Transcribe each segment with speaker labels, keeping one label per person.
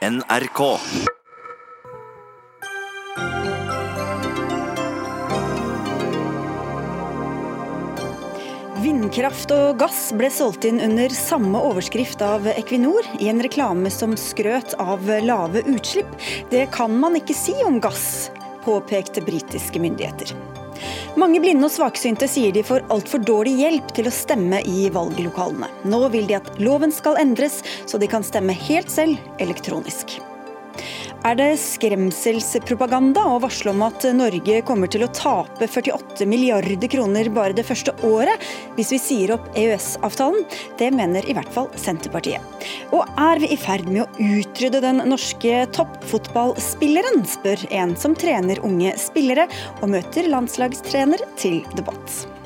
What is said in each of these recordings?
Speaker 1: NRK.
Speaker 2: Vindkraft og gass ble solgt inn under samme overskrift av Equinor, i en reklame som skrøt av lave utslipp. Det kan man ikke si om gass, påpekte britiske myndigheter. Mange blinde og svaksynte sier de får altfor dårlig hjelp til å stemme i valglokalene. Nå vil de at loven skal endres, så de kan stemme helt selv elektronisk. Er det skremselspropaganda å varsle om at Norge kommer til å tape 48 milliarder kroner bare det første året hvis vi sier opp EØS-avtalen? Det mener i hvert fall Senterpartiet. Og er vi i ferd med å utrydde den norske toppfotballspilleren, spør en som trener unge spillere, og møter landslagstrener til debatt.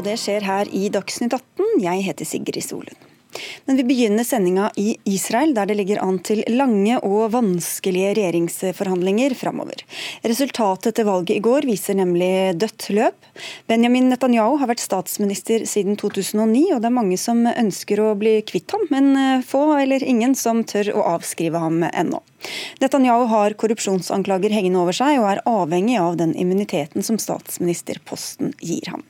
Speaker 2: Og det skjer her i Dagsnytt 18. Jeg heter Sigrid Solund. Men vi begynner sendinga i Israel, der det ligger an til lange og vanskelige regjeringsforhandlinger framover. Resultatet etter valget i går viser nemlig dødt løp. Benjamin Netanyahu har vært statsminister siden 2009, og det er mange som ønsker å bli kvitt ham, men få eller ingen som tør å avskrive ham ennå. Netanyahu har korrupsjonsanklager hengende over seg, og er avhengig av den immuniteten som statsministerposten gir ham.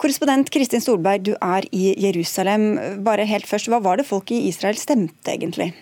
Speaker 2: Korrespondent Kristin Solberg, du er i Jerusalem. Bare helt først, Hva var det folk i Israel stemte egentlig?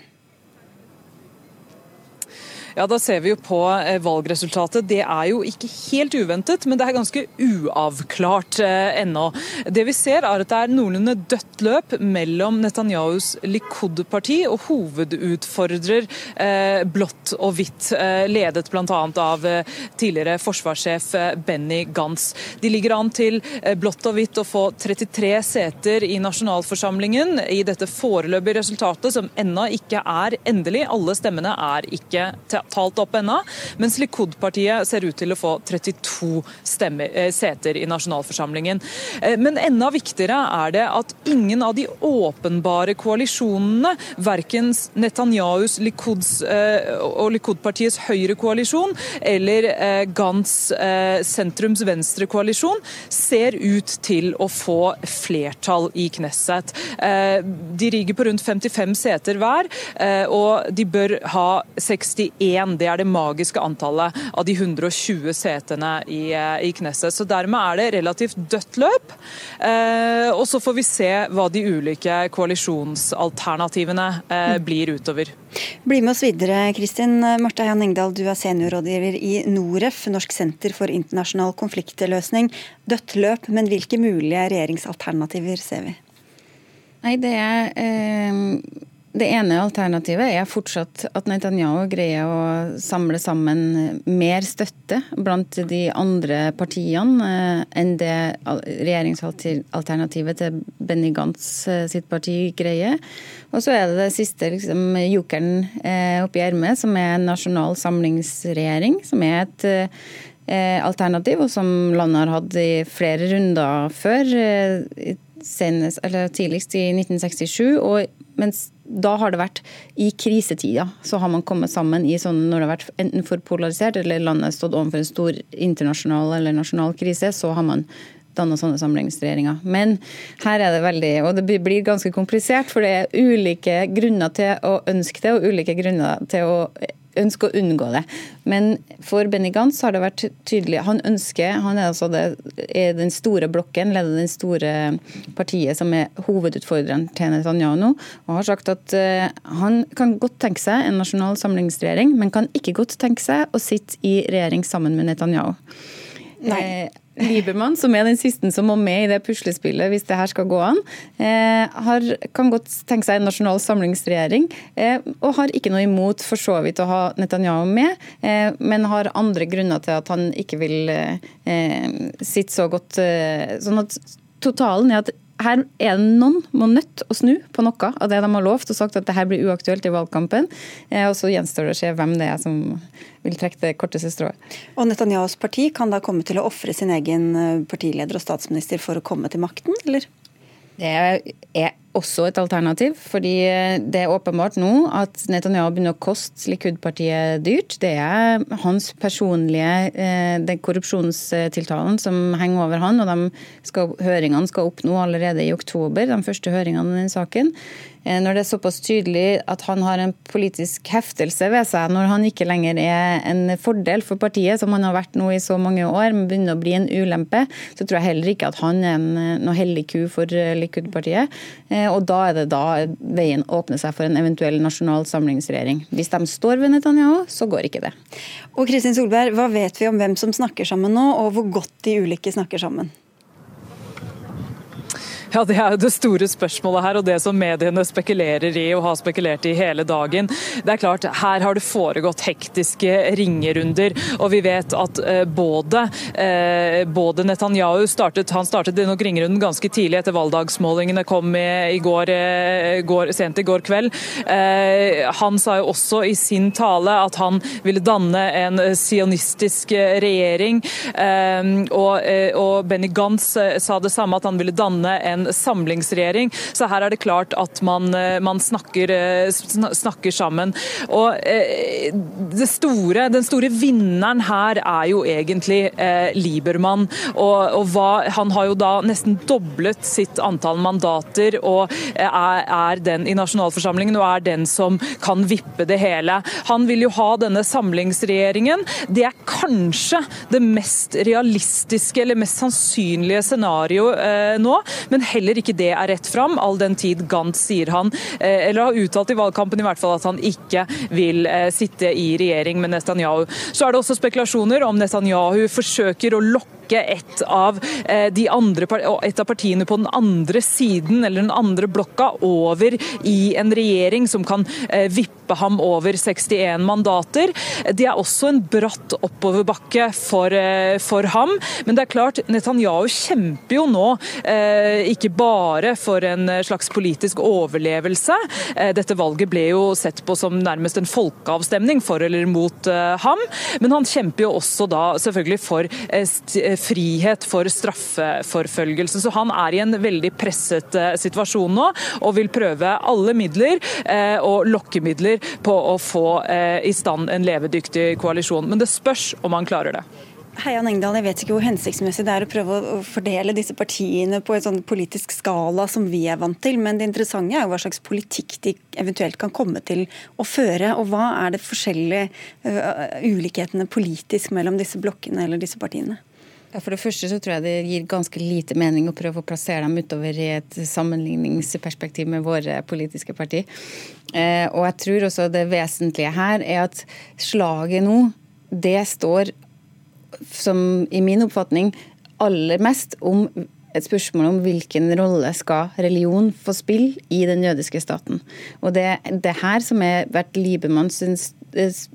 Speaker 3: Ja, Da ser vi jo på eh, valgresultatet. Det er jo ikke helt uventet, men det er ganske uavklart eh, ennå. Det vi ser er at det er noenlunde dødt løp mellom Netanyahus Likud-parti og hovedutfordrer eh, blått og hvitt, eh, ledet bl.a. av eh, tidligere forsvarssjef Benny Gantz. De ligger an til blått og hvitt å få 33 seter i nasjonalforsamlingen i dette foreløpige resultatet, som ennå ikke er endelig. Alle stemmene er ikke til talt opp ennå, mens Likud-partiet ser ut til å få 32 stemmer, eh, seter i nasjonalforsamlingen. Eh, men enda viktigere er det at ingen av de åpenbare koalisjonene, verken Netanyahus Likuds, eh, og Likud-partiets høyrekoalisjon eller Gants sentrums venstre-koalisjon, ser ut til å få flertall i Knesset. De rigger på rundt 55 seter hver, og de bør ha 61 én. Det er det magiske antallet av de 120 setene i, eh, i Knesset. Så dermed er det relativt dødt løp. Eh, og så får vi se hva de ulike koalisjonsalternativene eh, mm. blir utover.
Speaker 2: Bli med oss videre, Kristin. Marte Heian Engdahl, du er seniorrådgiver i Noref, Norsk senter for internasjonal konfliktløsning. Dødt løp, men hvilke mulige regjeringsalternativer ser vi?
Speaker 4: Nei, det er eh, det ene alternativet er fortsatt at Netanyahu greier å samle sammen mer støtte blant de andre partiene eh, enn det regjeringsalternativet til Benny Gantz eh, sitt parti greier. Og så er det det siste liksom, jokeren eh, oppi ermet, som er en nasjonal samlingsregjering. Som er et alternativ, og som landet har hatt i flere runder før. Senest, tidligst i 1967. og mens da har det vært i krisetida. Så har man kommet sammen i sånn når det har vært enten for polarisert eller landet stått overfor en stor internasjonal eller nasjonal krise, så har man danna sånne samlingsregjeringer. Men her er det veldig Og det blir ganske komplisert, for det er ulike grunner til å ønske det, og ulike grunner til å ønsker å unngå det. Men for Benny Gantz har det vært tydelig. Han ønsker, han er altså det, er den store blokken, leder den store partiet som er hovedutfordreren til Netanyahu nå, og har sagt at uh, han kan godt tenke seg en nasjonal samlingsregjering, men kan ikke godt tenke seg å sitte i regjering sammen med Netanyahu. Nei. Eh, Liebermann, som er den siste som må med i det puslespillet hvis det her skal gå an, eh, har, kan godt tenke seg en nasjonal samlingsregjering, eh, og har ikke noe imot for så vidt å ha Netanyahu med, men har andre grunner til at han ikke vil sitte så godt. Sånn at totalen er at her er det noen må nødt å snu på noe av det de har lovt og sagt at det her blir uaktuelt i valgkampen. Og så gjenstår det å se hvem det er som vil trekke det korteste strået.
Speaker 2: Og Netanyahus parti kan da komme til å ofre sin egen eh, partileder og statsminister for å komme til makten, eller?
Speaker 4: Det er også et alternativ. fordi det er åpenbart nå at Netanyahu begynner å koste Likud-partiet dyrt. Det er hans personlige den korrupsjonstiltalen som henger over han, og skal, høringene skal opp nå allerede i oktober, de første høringene i den saken. Eh, når det er såpass tydelig at han har en politisk heftelse ved seg, når han ikke lenger er en fordel for partiet, som han har vært nå i så mange år, men begynner å bli en ulempe, så tror jeg heller ikke at han er en, eh, noe hellig ku for eh, Likud-partiet. Og da er det da veien åpner seg for en eventuell nasjonal samlingsregjering. Hvis de står ved Netanyahu, så går ikke det.
Speaker 2: Og Kristin Solberg, hva vet vi om hvem som snakker sammen nå, og hvor godt de ulike snakker sammen?
Speaker 3: Ja, Det er jo det store spørsmålet her, og det som mediene spekulerer i og har spekulert i hele dagen. Det er klart, Her har det foregått hektiske ringerunder, og vi vet at eh, både, eh, både Netanyahu startet han startet nok ringerunden ganske tidlig etter valgdagsmålingene kom i, går, eh, går, sent i går kveld. Han sa jo også i sin tale at han ville danne en sionistisk regjering. Og, og Benny Gantz sa det samme, at han ville danne en en samlingsregjering. Så her er det klart at man, eh, man snakker, eh, snakker, sammen. Og eh, store, Den store vinneren her er jo egentlig Liebermann. Og, og hva, han har jo da nesten doblet sitt antall mandater og er, er den i nasjonalforsamlingen og er den som kan vippe det hele. Han vil jo ha denne samlingsregjeringen. Det er kanskje det mest realistiske eller mest sannsynlige scenarioet eh, nå. men heller ikke det er rett fram, all den tid Gantz sier han, eh, eller har uttalt i valgkampen i hvert fall at han ikke vil eh, sitte i regjering med Netanyahu. Så er det også spekulasjoner om Netanyahu forsøker å lokke trekke et av, eh, andre, et av partiene på den andre siden, eller den andre blokka, over i en regjering som kan eh, vippe ham over 61 mandater. Det er også en bratt oppoverbakke for, eh, for ham. Men det er klart, Netanyahu kjemper jo nå ikke bare for en slags politisk overlevelse. Dette valget ble jo sett på som nærmest en folkeavstemning for eller mot ham. Men han kjemper jo også da selvfølgelig for frihet for straffeforfølgelse. Så han er i en veldig presset eh, situasjon nå, og vil prøve alle midler eh, og lokkemidler på å få eh, i stand en levedyktig koalisjon. Men det spørs om han klarer det.
Speaker 2: Heian Engdahl, jeg vet ikke hvor hensiktsmessig det er å prøve å fordele disse partiene på en sånn politisk skala som vi er vant til, men det interessante er jo hva slags politikk de eventuelt kan komme til å føre. Og hva er det forskjellige uh, ulikhetene politisk mellom disse blokkene eller disse partiene?
Speaker 4: For det første så tror jeg det gir ganske lite mening å prøve å plassere dem utover i et sammenligningsperspektiv med våre politiske parti. Eh, og jeg tror også det vesentlige her er at slaget nå, det står som i min oppfatning aller mest om et spørsmål om hvilken rolle skal religion få spille i den jødiske staten. Og det, det her som har vært Liebermanns Eh,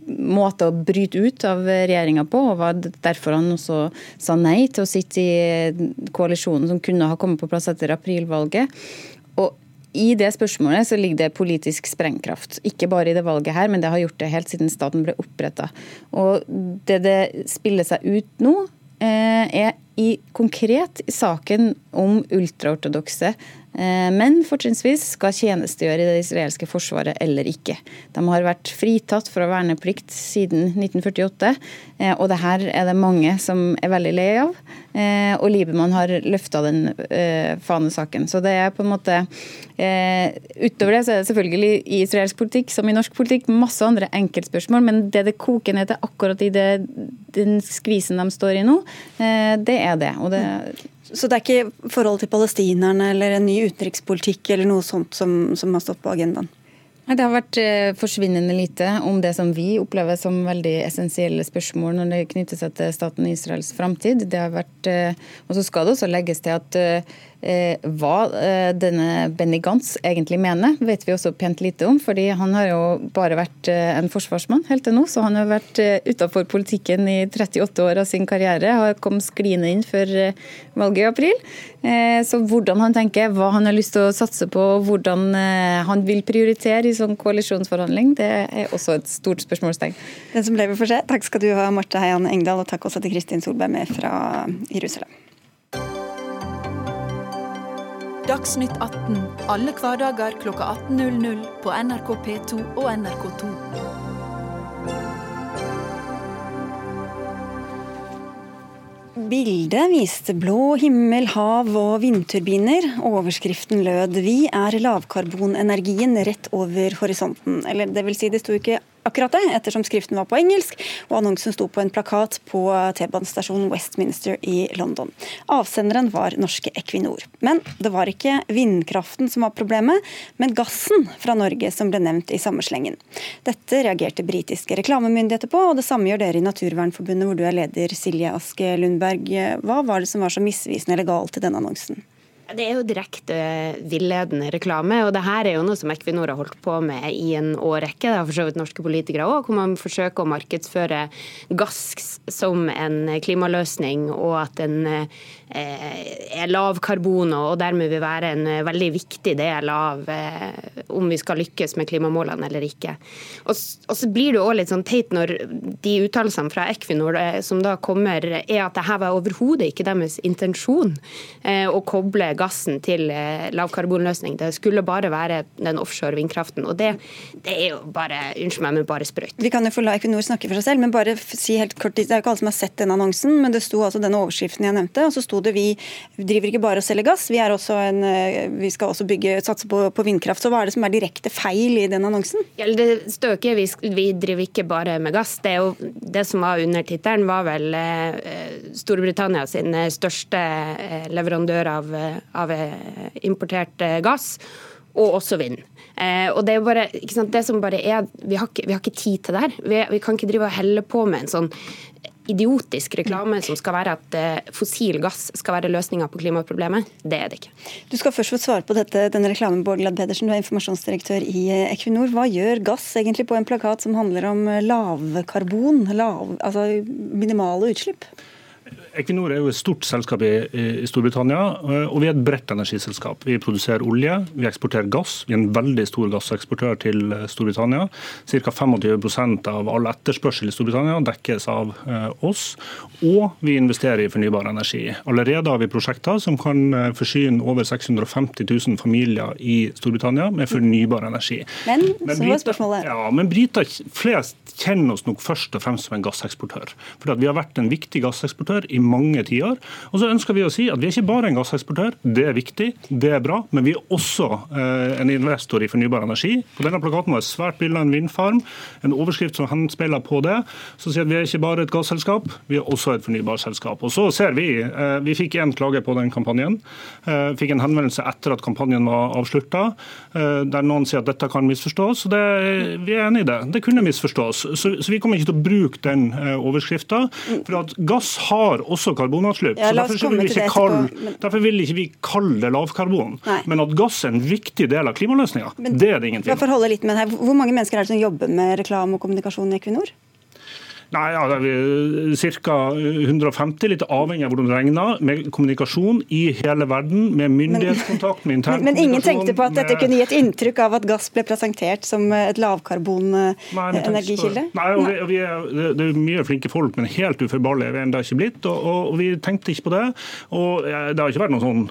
Speaker 4: måte å bryte ut av regjeringa på, og var derfor han også sa nei til å sitte i koalisjonen som kunne ha kommet på plass etter aprilvalget. Og i det spørsmålet så ligger det politisk sprengkraft. Ikke bare i det valget her, men det har gjort det helt siden staten ble oppretta. Det det spiller seg ut nå, eh, er i konkret i saken om ultraortodokse menn men fortrinnsvis skal tjenestegjøre i det israelske forsvaret eller ikke. De har vært fritatt fra verneplikt siden 1948, eh, og det her er det mange som er veldig lei av. Eh, og Libemann har løfta den fanesaken. Så det er på en måte Utover det så er det selvfølgelig i israelsk politikk som i norsk politikk masse andre enkeltspørsmål, men det det koker ned til akkurat i det, den skvisen de står i nå, det er det. Det
Speaker 2: så det er ikke forhold til palestinerne eller en ny utenrikspolitikk eller noe sånt som, som har stått på agendaen?
Speaker 4: Det har vært eh, forsvinnende lite om det som vi opplever som veldig essensielle spørsmål når det knytter seg til staten Israels framtid. Eh, og så skal det også legges til at Eh, hva eh, denne Benny Gantz egentlig mener, vet vi også pent lite om. fordi han har jo bare vært eh, en forsvarsmann helt til nå, så han har vært utafor politikken i 38 år av sin karriere. Har kommet skliende inn før valget i april. Så hvordan han tenker, hva han har lyst til å satse på, hvordan han vil prioritere i sånn koalisjonsforhandling, det er også et stort spørsmålstegn.
Speaker 2: Den som lever får se. Takk skal du ha, Marte Heian Engdahl, og takk også til Kristin Solberg med fra Jerusalem.
Speaker 1: Dagsnytt 18 alle hverdager klokka 18.00 på NRK P2 og NRK2.
Speaker 2: Bildet viste blå himmel, hav og vindturbiner. Overskriften lød 'Vi er lavkarbonenergien rett over horisonten'. Eller det vil si, det sto ikke akkurat det, ettersom skriften var på engelsk, og annonsen sto på en plakat på T-banestasjonen Westminster i London. Avsenderen var norske Equinor. Men det var ikke vindkraften som var problemet, men gassen fra Norge som ble nevnt i samme slengen. Dette reagerte britiske reklamemyndigheter på, og det samme gjør dere i Naturvernforbundet, hvor du er leder, Silje Aske Lundberg. Hva var det som var så misvisende eller galt i denne annonsen?
Speaker 5: Det er jo direkte villedende reklame, og det her er jo noe som Equinor har holdt på med i en årrekke. Det har for så vidt norske politikere òg, hvor man forsøker å markedsføre gass som en klimaløsning, og at den eh, er lavkarbon og dermed vil være en veldig viktig del av eh, om vi skal lykkes med klimamålene eller ikke. Og, så blir det òg litt sånn teit når de uttalelsene fra Equinor eh, som da kommer, er at det her var overhodet ikke deres intensjon å koble gassen til eh, lavkarbonløsning. Det skulle bare være den offshore vindkraften. Og det, det er jo bare unnskyld meg, men bare sprøyt.
Speaker 2: Vi kan jo få la Equinor snakke for seg selv, men bare si helt kort, det er jo ikke alle som har sett den annonsen, men det sto altså denne overskriften jeg nevnte, og så sto det vi driver ikke bare og selger gass, vi, en, eh, vi skal også bygge, satse på, på, vindkraft. Så hva er det som er direkte feil i den annonsen?
Speaker 5: Ja, det står ikke vi, vi driver ikke bare med gass. Det, jo, det som var under tittelen, var vel eh, Storbritannia sin største leverandør av, av eh, importert eh, gass, og også vind. Eh, og det er bare, det som bare er, vi har, ikke, vi har ikke tid til det her. Vi, vi, kan ikke drive og helle på med en sånn idiotisk reklame som skal være at fossil gass skal være løsninga på klimaproblemet. Det er det ikke.
Speaker 2: Du skal først få svare på dette, denne reklamen, Bård Glad Pedersen, du er informasjonsdirektør i Equinor. Hva gjør gass egentlig på en plakat som handler om lavkarbon, lav, altså minimale utslipp?
Speaker 6: Equinor er jo et stort selskap i, i, Storbritannia, eh, og vi er et bredt energiselskap. Vi produserer olje, vi eksporterer gass. Vi er en veldig stor gasseksportør til eh, Storbritannia. Ca. 25% av all etterspørsel i Storbritannia dekkes av eh, oss. Og vi investerer i fornybar energi. Allerede har vi prosjekter som kan forsyne over 650 000 familier i Storbritannia med fornybar energi.
Speaker 2: Men, men så var spørsmålet
Speaker 6: Ja, men briter flest kjenner oss nok først og fremst som en gasseksportør. For vi har vært en viktig gasseksportør i mange tiår. Og så ønsker vi å si at vi er ikke bare en gasseksportør. Det er viktig, det er bra, men vi er også eh, en investor i fornybar energi. På denne plakaten var det svært bilde av en vindfarm. En overskrift som henspeiler på det. Så sier at vi er ikke bare et gasselskap, vi er også et fornybarselskap. Og så ser vi, eh, vi fikk én klage på den kampanjen. Eh, fikk en henvendelse etter at kampanjen var avslutta, eh, der noen sier at dette kan misforstås. og det, Vi er enig i det. Det kunne misforstås. Så, så vi kommer ikke til å bruke den eh, overskrifta. For at gass har også karbonutslipp. Ja, derfor, vil kalle, men... derfor, vil ikke vi kalle det lavkarbon. Nei. Men at gass er en viktig del av klimaløsninga, det er det ingen tvil
Speaker 2: om. Hvor mange mennesker er det som jobber med reklame og kommunikasjon i Equinor?
Speaker 6: Nei, ja, det er Ca. 150, litt avhengig av hvordan det regner, med kommunikasjon i hele verden, med myndighetskontakt, med intern
Speaker 2: men, men, ingen tenkte på at dette kunne gi et inntrykk av at gass ble presentert som et lavkarbonenergikilde?
Speaker 6: Nei, og vi, og vi er, det er mye flinke folk, men helt uforbarlige er vi ennå ikke blitt. Og, og, vi tenkte ikke på det. Og det har ikke vært noe sånn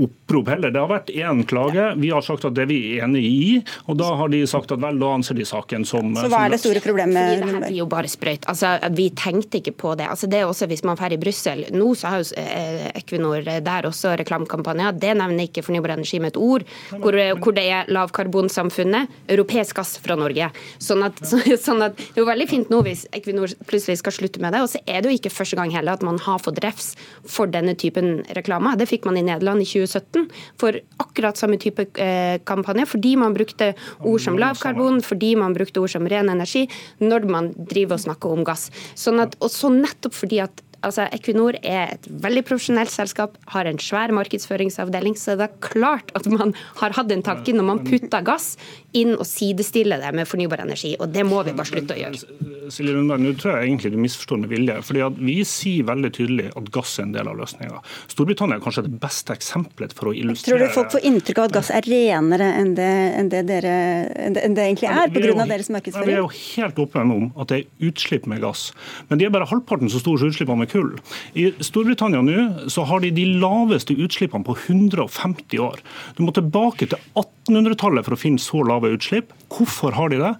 Speaker 6: opprop heller. Det har vært én klage. Vi har sagt at det er vi enig i, og da har de sagt at vel, da anser de saken som
Speaker 2: Så hva er det store problemet?
Speaker 5: Det her blir jo bare sprøyt. Altså, vi tenkte ikke på det. Altså, det er også Hvis man drar i Brussel Nå så har jo eh, Equinor der også reklamekampanjer. Det nevner ikke fornybar energi med et ord. Hvor, hvor det er lavkarbonsamfunnet. Europeisk gass fra Norge. Sånn at, så, sånn at, Det er jo veldig fint nå hvis Equinor plutselig skal slutte med det. Og så er det jo ikke første gang heller at man har fått refs for denne typen reklame. Det fikk man i Nederland i 2017 for akkurat samme type eh, kampanje, fordi man brukte ord som lavkarbon, fordi man brukte ord som ren energi, når man driver og snakker om gass. Sånn at, og så nettopp fordi at altså Equinor er et veldig profesjonelt selskap, har en svær markedsføringsavdeling, så det er klart at man har hatt en tanke når man putter gass inn og sidestiller det med fornybar energi. og Det må vi bare slutte å gjøre.
Speaker 6: Silje Lundberg, nå tror jeg egentlig du misforstår med vilje. fordi at Vi sier veldig tydelig at gass er en del av løsninga. Storbritannia er kanskje det beste eksempelet for å illustrere
Speaker 2: Tror du folk får inntrykk av at gass er renere enn det, enn det, dere, enn det egentlig er, pga. deres markedsføring?
Speaker 6: Vi er jo helt åpne om at det er utslipp med gass. Men de er bare halvparten så store som utslippene med kull kull. I Storbritannia nå så har de de laveste utslippene på 150 år. Du må tilbake til 1800-tallet for å finne så lave utslipp. Hvorfor har de det?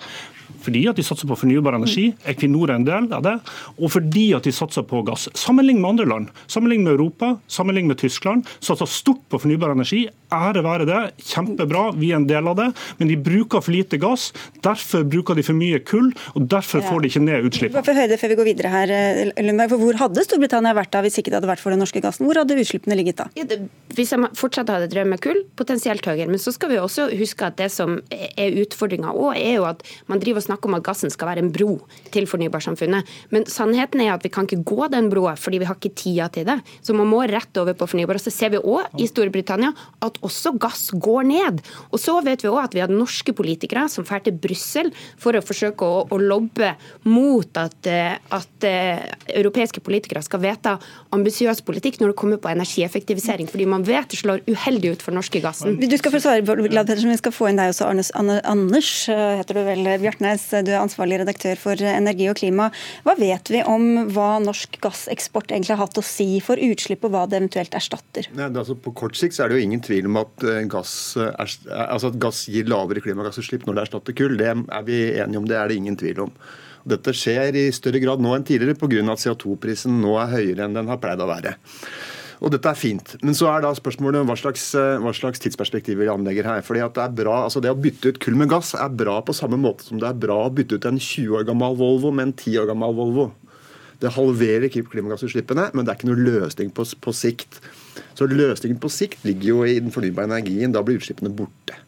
Speaker 6: fordi at de satser på fornybar energi, Equinor er en del av det, og fordi at de satser på gass. Sammenlign med andre land. Sammenlign med Europa, sammenlign med Tyskland. Satser stort på fornybar energi. Ære være det, kjempebra, vi er en del av det. Men de bruker for lite gass. Derfor bruker de for mye kull, og derfor får de ikke ned utslippene.
Speaker 2: Bare høre det før vi går videre her, Lundberg. For hvor hadde Storbritannia vært da hvis ikke det hadde vært for den norske gassen? Hvor hadde utslippene ligget da?
Speaker 5: Ja, det, hvis de fortsatt hadde drevet med kull, potensielt høyere. Men så skal vi også huske at det som er utfordringa òg, er jo at man driver og snakker om at gassen skal være en bro til fornybarsamfunnet. Men sannheten er at vi kan ikke gå den broa, fordi vi har ikke tida til det. Så man må rett over på fornybar. Og så ser vi òg i Storbritannia at også gass går ned. Og så vet vi òg at vi har norske politikere som drar til Brussel for å forsøke å, å lobbe mot at, eh, at uh, europeiske politikere skal vedta ambisiøs politikk når det kommer på energieffektivisering, fordi man vet det slår uheldig ut for norske gassen.
Speaker 2: Du skal få svare, Glad Pedersen, vi skal få inn deg også, Arnes, Anders eh, heter du vel, Bjartnes. Du er ansvarlig redaktør for energi og klima. Hva vet vi om hva norsk gasseksport egentlig har hatt å si for utslipp, og hva det eventuelt erstatter?
Speaker 7: Nei, altså på kort sikt er det jo ingen tvil om at Eh, gass, er, altså at gass gir lavere klimagassutslipp når det erstatter kull. Det er vi enige om, det er det ingen tvil om. Dette skjer i større grad nå enn tidligere pga. at CO2-prisen nå er høyere enn den har pleid å være. Og dette er fint. Men så er da spørsmålet hva slags, eh, hva slags tidsperspektiv vi anlegger her. Fordi at Det er bra, altså det å bytte ut kull med gass er bra på samme måte som det er bra å bytte ut en 20 år gammel Volvo med en 10 år gammel Volvo. Det halverer klimagassutslippene, men det er ikke noe løsning på, på sikt. Så løsningen på sikt ligger jo i den fornybare energien. Da blir utslippene borte.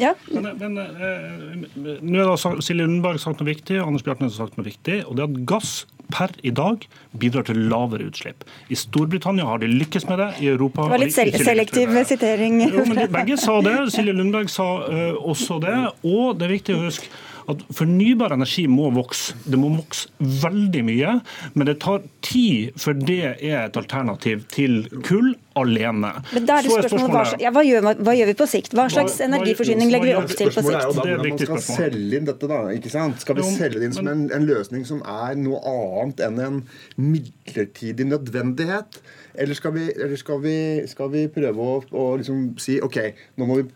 Speaker 2: Ja.
Speaker 6: Men, men eh, nå har Silje Lundberg sagt noe viktig, og Anders Bjartnes har sagt noe viktig. og det er at Gass per i dag bidrar til lavere utslipp. I Storbritannia har de lykkes med det. I Europa
Speaker 2: Det var litt sel selektiv sitering.
Speaker 6: Jo, men de, begge sa det. Silje Lundberg sa uh, også det. Og det er viktig å huske at fornybar energi må vokse. Det må vokse veldig mye, men det tar tid før det er et alternativ til kull alene.
Speaker 2: Men da er det spørsmålet, hva, ja, hva, gjør, hva, gjør, vi på sikt? Hva slags hva, energiforsyning legger vi opp til på sikt?
Speaker 7: Det er jo da hvordan man skal selge inn dette, da. ikke sant? Skal vi selge det inn som en, en løsning som er noe annet enn en midlertidig nødvendighet? Eller skal vi, eller skal vi, skal vi prøve å, å liksom si OK, nå må vi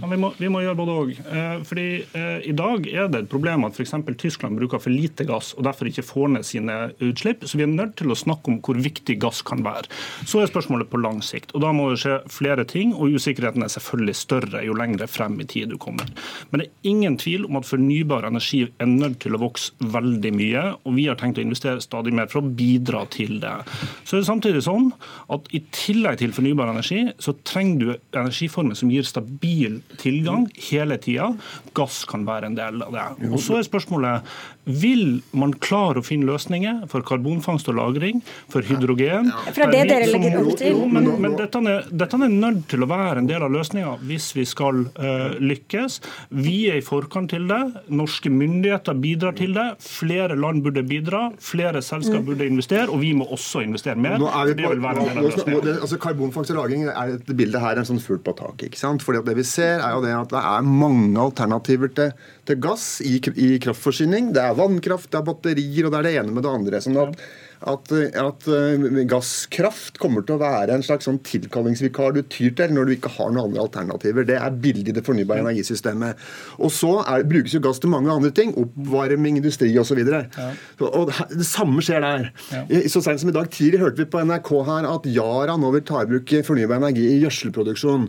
Speaker 6: ja, vi, må, vi, må, gjøre både òg. Eh, fordi eh, I dag er det et problem at f.eks. Tyskland bruker for lite gass og derfor ikke får ned sine utslipp. Så vi er nødt til å snakke om hvor viktig gass kan være. Så er spørsmålet på lang sikt. og Da må det skje flere ting, og usikkerheten er selvfølgelig større jo lengre frem i tid du kommer. Men det er ingen tvil om at fornybar energi er nødt til å vokse veldig mye, og vi har tenkt å investere stadig mer for å bidra til det. Så er det samtidig sånn at i tillegg til fornybar energi, så trenger du energiformer som gir stabil tilgang hele tida. Gass kan være en del av det. Og Så er spørsmålet vil man klare å finne løsninger for karbonfangst og -lagring, for hydrogen?
Speaker 2: For det er det dere legger opp til?
Speaker 6: Jo, men, men dette, er, dette, er, nødt til å være en del av løsninga hvis vi skal uh, lykkes. Vi er i forkant til det. Norske myndigheter bidrar til det. Flere land burde bidra. Flere selskap burde investere, og vi må også investere mer.
Speaker 7: Nå er vi på, det nå, nå, det, altså Karbonfangst og -lagring er et bilde her en sånn fugl på taket. ikke sant? Fordi det vi ser, er jo det at det er mange alternativer til, til gass i, i kraftforsyning. Det er vannkraft, det er batterier, og det er det ene med det andre. sånn at at, at, eh, gasskraft kommer til å være en slags sånn tilkallingsvikar du tyr til når du ikke har noen andre alternativer. Det er billig i det fornybare energisystemet. Og så er, brukes jo gass til mange andre ting. Oppvarming, industri osv. Ja. Og det samme skjer der. Ja. Så sent som i dag tidlig hørte vi på NRK her at Yara nå vil ta i bruk fornybar energi i gjødselproduksjon.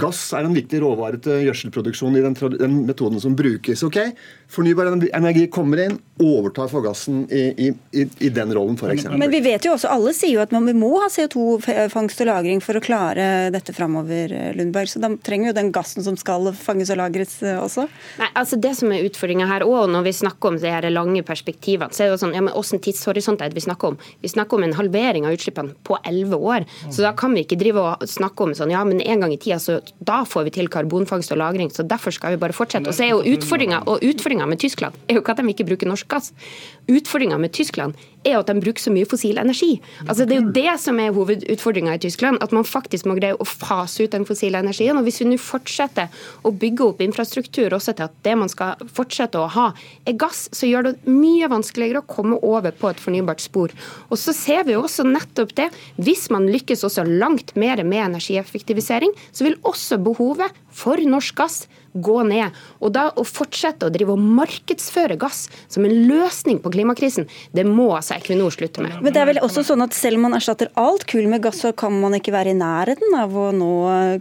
Speaker 7: Gass er en viktig råvare til gjødselproduksjon i den, den metoden som brukes. ok? Fornybar energi kommer inn, overtar for gassen i, i, i, i den rollen, f.eks.
Speaker 2: Men vi vet jo også, alle sier jo at vi må ha CO2-fangst og -lagring for å klare dette framover, Lundberg. Så da trenger vi jo den gassen som skal fanges og lagres eh, også.
Speaker 5: Nei, altså Det som er utfordringa her òg, når vi snakker om de her lange perspektivene, så er det jo sånn, ja, men Hvilken tidshorisont er det vi snakker om? Vi snakker om en halvering av utslippene på elleve år. Så da kan vi ikke drive og snakke om sånn, ja, men en gang i tida, så da får vi til karbonfangst og -lagring. Så derfor skal vi bare fortsette. Og så er jo utfordringa med Tyskland er jo ikke at de ikke bruker norsk gass. Utfordringa med Tyskland er at de bruker så mye fossil energi. Altså Det er jo det som er hovedutfordringa i Tyskland, at man faktisk må greie å fase ut den fossile energien. og Hvis vi nå fortsetter å bygge opp infrastruktur også til at det man skal fortsette å ha, er gass, så gjør det mye vanskeligere å komme over på et fornybart spor. Og så ser vi jo også nettopp det. Hvis man lykkes også langt mer med energieffektivisering, så vil også behovet for norsk gass gå ned. Og da å fortsette å drive og markedsføre gass som en løsning på klimakrisen, det må altså Equinor slutte med.
Speaker 2: Men det er vel også sånn at selv om man erstatter alt kull med gass, så kan man ikke være i nærheten av å nå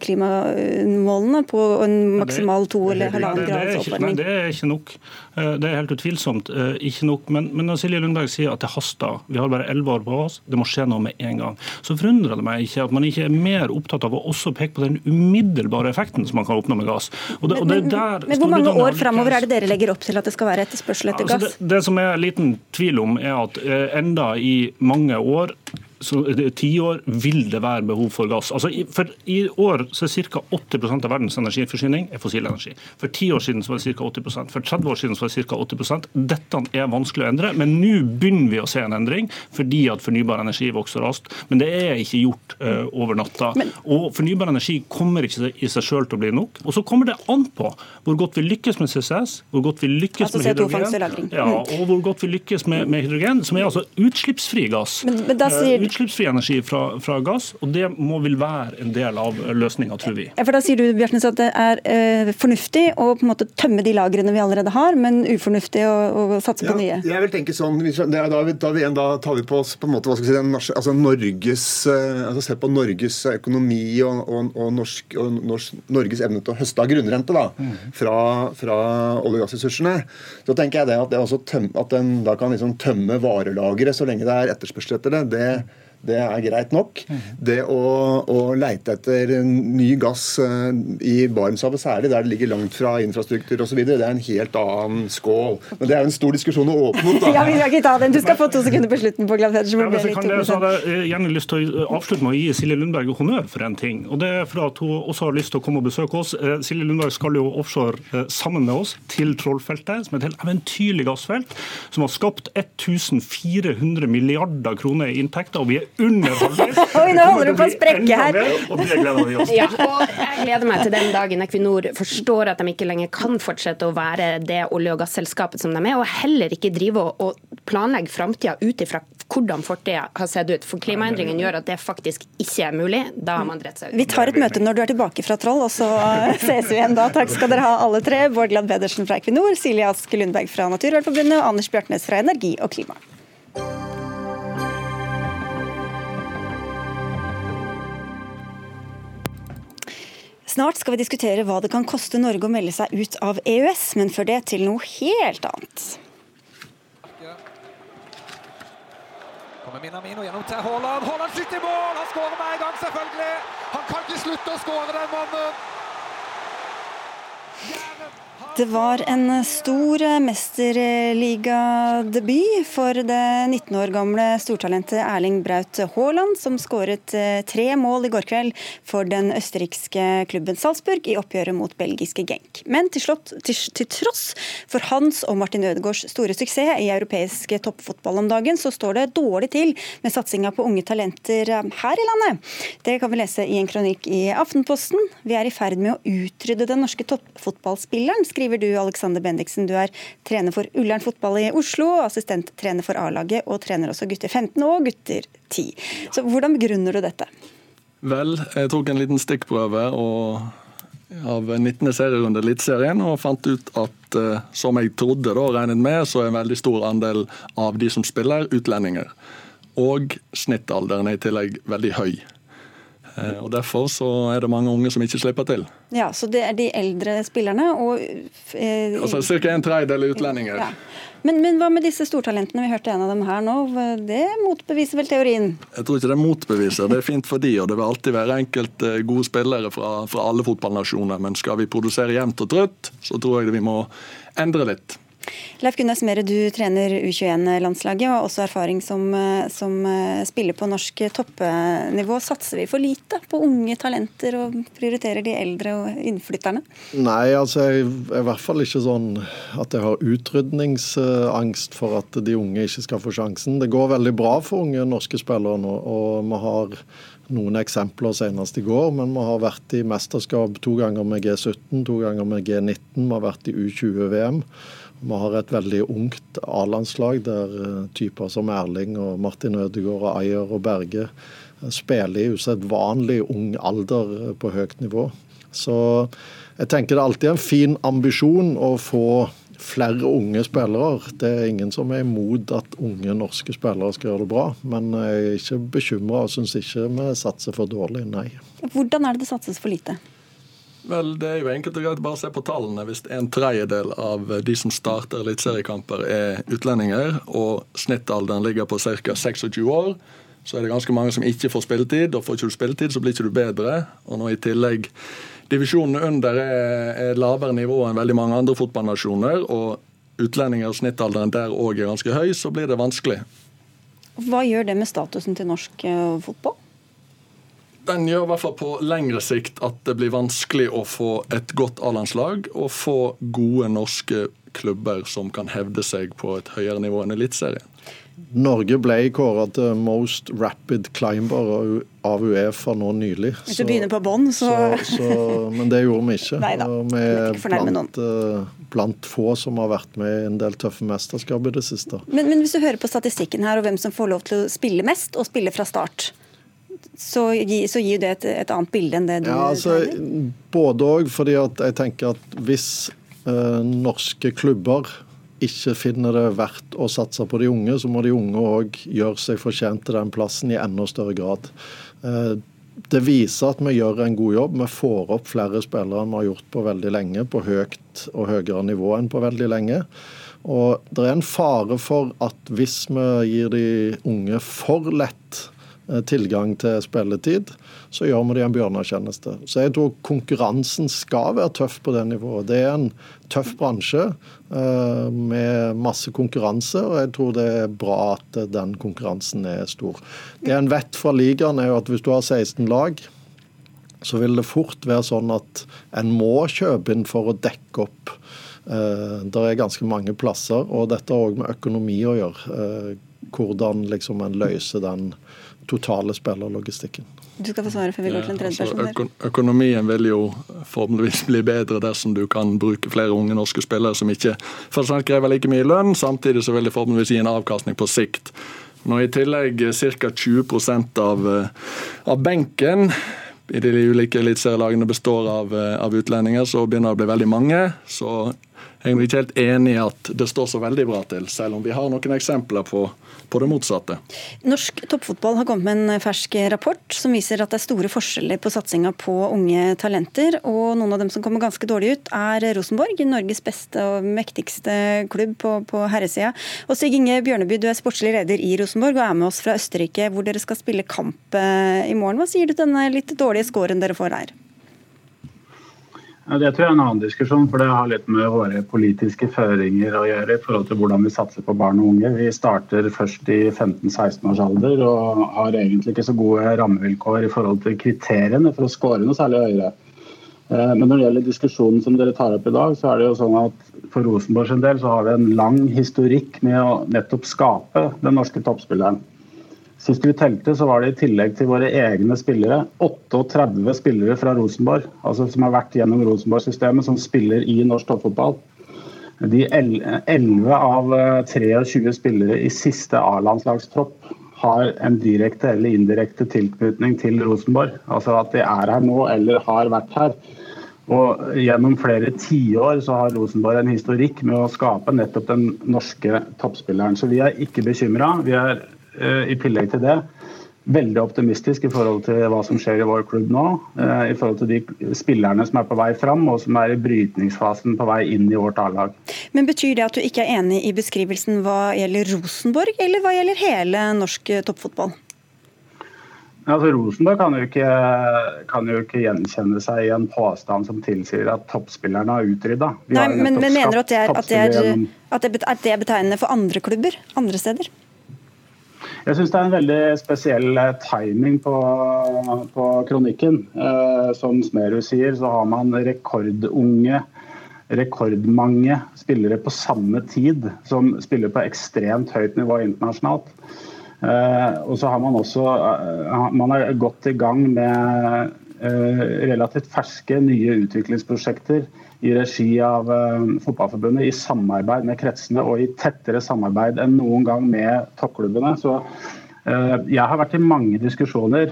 Speaker 2: klimamålene på en maksimal to eller halvannen grads oppvarming?
Speaker 6: Nei, det er ikke nok. Eh, det er helt utvilsomt eh, ikke nok. Men, men når Silje Lundberg sier at det haster, vi har bare elleve år på oss, det må skje noe med en gang, så forundrer det meg ikke at man ikke er mer opptatt av å også peke på den umiddelbare effekten som man kan oppnå med gass.
Speaker 2: Og det, og det der, men, hvor mange år framover er det dere legger opp til at det skal være etterspørsel etter gass?
Speaker 6: Altså det, det, som er liten tvil om, er at eh, enda i mange år tiår vil det være behov for gass. Altså, for I år så er ca. 80 av verdens energiforsyning er fossil energi. For ti år siden så var det ca. 80 For 30 år siden så var det ca. 80 Dette er vanskelig å endre, men nå begynner vi å se en endring fordi at fornybar energi vokser raskt. Men det er ikke gjort uh, over natta. Men... Og fornybar energi kommer ikke i seg sjøl til å bli nok. Og så kommer det an på hvor godt vi lykkes med CCS, hvor godt vi lykkes altså, med hydrogen, ja, mm. og hvor godt vi lykkes med, med hydrogen, som er altså utslippsfri gass. Men, men da sier... Utslippsfri energi fra, fra, gass, og det må vil være en del av løsninga, tror vi.
Speaker 2: Ja, for Da sier du Bjørtnes, at det er eh, fornuftig å på en måte tømme de lagrene vi allerede har, men ufornuftig å, å satse på nye?
Speaker 7: Ja, jeg vil tenke sånn, Da, da, da, da tar vi på oss på en måte, hva skal vi si, altså Norges, eh, altså Se på Norges økonomi og, og, og, norsk, og norsk, Norges evne til å høste av grunnrente da, mm. fra, fra olje- og gassressursene. Så tenker jeg det at, det tøm, at den da kan liksom tømme varelageret så lenge det er etterspørsel etter det. det det er greit nok. Det å, å leite etter ny gass eh, i Barentshavet særlig, der det ligger langt fra infrastruktur osv., det er en helt annen skål. Men det er jo en stor diskusjon å åpne opp.
Speaker 2: Da. ja, vi skal ikke ta den. Du skal få to sekunder på slutten på Glad Pedersen. Ja,
Speaker 6: jeg, kan det, så hadde jeg gjerne lyst til å avslutte med å gi Silje Lundberg honnør for en ting. og Det er for at hun også har lyst til å komme og besøke oss. Eh, Silje Lundberg skal jo offshore eh, sammen med oss til Trollfeltet, som er et helt eventyrlig gassfelt, som har skapt 1400 milliarder kroner i inntekter. og vi er under halvveis.
Speaker 2: Oi, nå holder du på å sprekke her.
Speaker 6: Og det gleder vi oss
Speaker 5: Ja, og jeg gleder meg til den dagen Equinor forstår at de ikke lenger kan fortsette å være det olje- og gasselskapet som de er, og heller ikke drive og planlegge framtida ut ifra hvordan fortida har sett ut. For klimaendringen gjør at det faktisk ikke er mulig. Da har man drept seg ut.
Speaker 2: Vi tar et møte når du er tilbake fra Troll, og så ses vi igjen da. Takk skal dere ha alle tre. Bård Glad Pedersen fra Equinor, Silje Ask Lundberg fra Naturvernforbundet og Anders Bjartnes fra Energi og Klima. Snart skal vi diskutere hva det kan koste Norge å melde seg ut av EØS, men før det til noe helt annet.
Speaker 8: Kommer Minamino gjennom til Haaland. Haaland skyter i mål! Han skårer med en gang, selvfølgelig! Han kan ikke slutte å skåre, den mannen!
Speaker 2: Det var en stor mesterligadebut for det 19 år gamle stortalentet Erling Braut Haaland, som skåret eh, tre mål i går kveld for den østerrikske klubben Salzburg i oppgjøret mot belgiske Genk. Men til, slott, til, til tross for hans og Martin Ødegaards store suksess i europeisk toppfotball om dagen, så står det dårlig til med satsinga på unge talenter eh, her i landet. Det kan vi lese i en kronikk i Aftenposten. Vi er i ferd med å utrydde den norske toppfotballspilleren, skriver skriver du, Alexander Bendiksen. Du er trener for Ullern fotball i Oslo, assistenttrener for A-laget, og trener også gutter 15 og gutter 10. Så Hvordan begrunner du dette?
Speaker 9: Vel, jeg tok en liten stikkprøve av 19. serierunde Eliteserien og fant ut at eh, som jeg trodde da regnet med, så er en veldig stor andel av de som spiller, utlendinger. Og snittalderen er i tillegg veldig høy. Eh, og Derfor så er det mange unge som ikke slipper til.
Speaker 2: Ja, Så det er de eldre spillerne og
Speaker 9: eh, Altså Ca. en tredjedel utlendinger. Ja.
Speaker 2: Men, men, hva med disse stortalentene? Vi hørte en av dem her nå. Det motbeviser vel teorien?
Speaker 9: Jeg tror ikke det motbeviser. Det er fint for de, og det vil alltid være enkelte gode spillere fra, fra alle fotballnasjoner. Men skal vi produsere jevnt og trutt, så tror jeg vi må endre litt.
Speaker 2: Leif Gunnar Smerre, du trener U21-landslaget og har også erfaring som, som, spiller på norsk toppnivå. Satser vi for lite på unge talenter og prioriterer de eldre og innflytterne?
Speaker 10: Nei, altså jeg er i hvert fall ikke sånn at jeg har utrydningsangst for at de unge ikke skal få sjansen. Det går veldig bra for unge norske spillere nå, og vi har noen eksempler senest i går, men vi har vært i mesterskap to ganger med G17, to ganger med G19. Vi har vært i U20-VM. Vi har et veldig ungt A-landslag der eh, typer som Erling og Martin Ødegaard og Ayer og Berge eh, spiller i usedvanlig ung alder eh, på høyt nivå. Så jeg tenker det er alltid en fin ambisjon å få flere unge spillere. Det er ingen som er imot at unge norske spillere skal gjøre det bra. Men jeg er ikke bekymra og syns ikke vi satser for dårlig, nei.
Speaker 2: Hvordan er det det satses for lite?
Speaker 9: Vel, Det er jo enkelt og greit bare å se på tallene. Hvis en tredjedel av de som starter eliteseriekamper er utlendinger, og snittalderen ligger på ca. 26 år, så er det ganske mange som ikke får spilletid. Og får ikke du spilletid, så blir ikke du bedre. Og nå i tillegg divisjonene under er, er lavere nivå enn veldig mange andre fotballnasjoner, og utlendinger og snittalderen der òg er ganske høy, så blir det vanskelig.
Speaker 2: Hva gjør det med statusen til norsk eh, fotball?
Speaker 9: Den gjør i hvert fall på lengre sikt at det blir vanskelig å få et godt A-landslag og få gode norske klubber som kan hevde seg på et høyere nivå enn Eliteserien.
Speaker 10: Norge ble kåra til Most Rapid Climber av Uefa nå nylig.
Speaker 2: Hvis du begynner på bånn, så...
Speaker 10: så, så Men det gjorde vi ikke.
Speaker 2: Neida,
Speaker 10: vi er blant, eh, blant, få som har vært med i en del tøffe mesterskap i det siste.
Speaker 2: Men, men hvis du hører på statistikken her, og hvem som får lov til å spille mest og spille fra start, så, så gir det et, et, annet bilde enn det du
Speaker 10: ja, altså, Både òg, fordi jeg tenker at hvis eh, norske klubber ikke finner det verdt å satse på de unge, så må de unge òg gjøre seg fortjent til den plassen i enda større grad. Eh, det viser at vi gjør en god jobb. Vi får opp flere spillere enn vi har gjort på veldig lenge, på høyt og høyere nivå enn på veldig lenge. Og det er en fare for at hvis vi gir de unge for lett tilgang til spilletid, så gjør vi det en bjørnetjeneste. Så jeg tror konkurransen skal være tøff på det nivået. Det er en tøff bransje uh, med masse konkurranse, og jeg tror det er bra at den konkurransen er stor. Det en vet fra ligaen, er jo at hvis du har 16 lag, så vil det fort være sånn at en må kjøpe inn for å dekke opp. Uh, det er ganske mange plasser, og dette har òg med økonomi å gjøre. Hvordan liksom en løser den totale spillerlogistikken.
Speaker 2: Du skal få svare før vi går til en tredje person.
Speaker 9: Altså, økonomien vil jo formeligvis bli bedre dersom du kan bruke flere unge norske spillere som ikke først og krever like mye lønn. Samtidig så vil det formeligvis gi en avkastning på sikt. Når i tillegg ca. 20% av, eh, av benken i de ulike eliteserielagene består av, eh, av utlendinger, så begynner det å bli veldig mange. Så jeg er ikke helt enig i at det står så veldig bra til, selv om vi har noen eksempler på på det motsatte.
Speaker 2: Norsk toppfotball har kommet med en fersk rapport som viser at det er store forskjeller på satsinga på unge talenter. Og noen av dem som kommer ganske dårlig ut, er Rosenborg, Norges beste og mektigste klubb på, på herresida. Og Stig Inge Bjørneby, du er sportslig leder i Rosenborg og er med oss fra Østerrike, hvor dere skal spille kamp eh, i morgen. Hva sier du til denne litt dårlige scoren dere får her?
Speaker 11: Ja, det tror jeg er en annen diskusjon, for det har litt med våre politiske føringer å gjøre i forhold til hvordan vi satser på barn og unge. Vi starter først i 15-16 års alder og har egentlig ikke så gode rammevilkår i forhold til kriteriene for å skåre noe særlig høyere. Eh, men når det gjelder diskusjonen som dere tar opp i dag, så er det jo sånn at for Rosenborg sin del så har vi en lang historikk med å nettopp skape den norske toppspilleren. Sist vi telte, så var det i tillegg til våre egne spillere 38 spillere fra Rosenborg, altså som har vært gjennom Rosenborg-systemet, som spiller i norsk toppfotball. De 11 av 23 eh, spillere i siste A-landslagstropp har en direkte eller indirekte tilknytning til Rosenborg. Altså at de er her nå eller har vært her. Og Gjennom flere tiår har Rosenborg en historikk med å skape nettopp den norske toppspilleren. Så vi er ikke bekymra. Vi er i tillegg til det veldig optimistisk i forhold til hva som skjer i vår klubb nå. Eh, I forhold til de spillerne som er på vei fram, og som er i brytningsfasen på vei inn i vårt A-lag.
Speaker 2: Men Betyr det at du ikke er enig i beskrivelsen hva gjelder Rosenborg, eller hva gjelder hele norsk toppfotball?
Speaker 11: Altså, Rosenborg kan jo, ikke, kan jo ikke gjenkjenne seg i en påstand som tilsier at toppspillerne har utrydda.
Speaker 2: Nei, men, men mener du at det, er, at, det er, at det er betegnende for andre klubber andre steder?
Speaker 11: Jeg syns det er en veldig spesiell eh, timing på, på kronikken. Eh, som Smerud sier, så har man rekordunge rekordmange spillere på samme tid som spiller på ekstremt høyt nivå internasjonalt. Eh, og så har man også man er godt i gang med relativt ferske nye utviklingsprosjekter i regi av Fotballforbundet, i samarbeid med kretsene og i tettere samarbeid enn noen gang med toppklubbene. Så jeg har vært i mange diskusjoner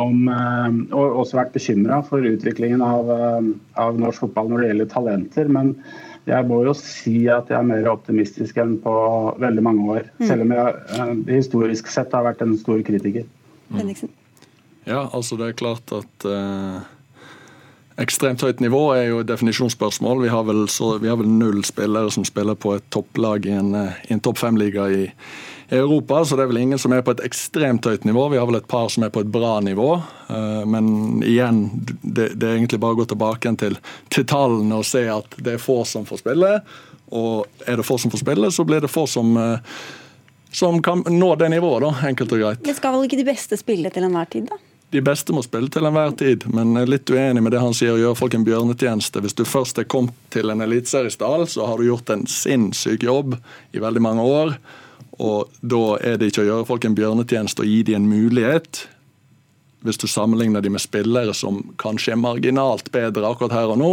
Speaker 11: om, og også vært bekymra for utviklingen av, av norsk fotball når det gjelder talenter. men jeg må jo si at jeg er mer optimistisk enn på veldig mange år. Mm. Selv om jeg eh, historisk sett har vært en stor kritiker.
Speaker 2: Mm.
Speaker 9: Ja, altså det er klart at eh, ekstremt høyt nivå er jo et definisjonsspørsmål. Vi har, vel, så, vi har vel null spillere som spiller på et topplag i en, eh, en topp fem-liga i, i Europa, så det er vel ingen som er på et ekstremt høyt nivå. Vi har vel et par som er på et bra nivå. Eh, men igjen, det, det er egentlig bare å gå tilbake til, til tallene og se at det er få som får spille. Og er det få som får spille, så blir det få som eh, som kan nå det nivået, da, enkelt og greit.
Speaker 2: Det Skal vel ikke de beste spille til enhver tid, da?
Speaker 9: De beste må spille til enhver tid, men jeg er litt uenig med det han sier, å gjøre folk en bjørnetjeneste. Hvis du først er kommet til en eliteseriestall, så har du gjort en sinnssyk jobb i veldig mange år. Og da er det ikke å gjøre folk en bjørnetjeneste og gi dem en mulighet, hvis du sammenligner dem med spillere som kanskje er marginalt bedre akkurat her og nå,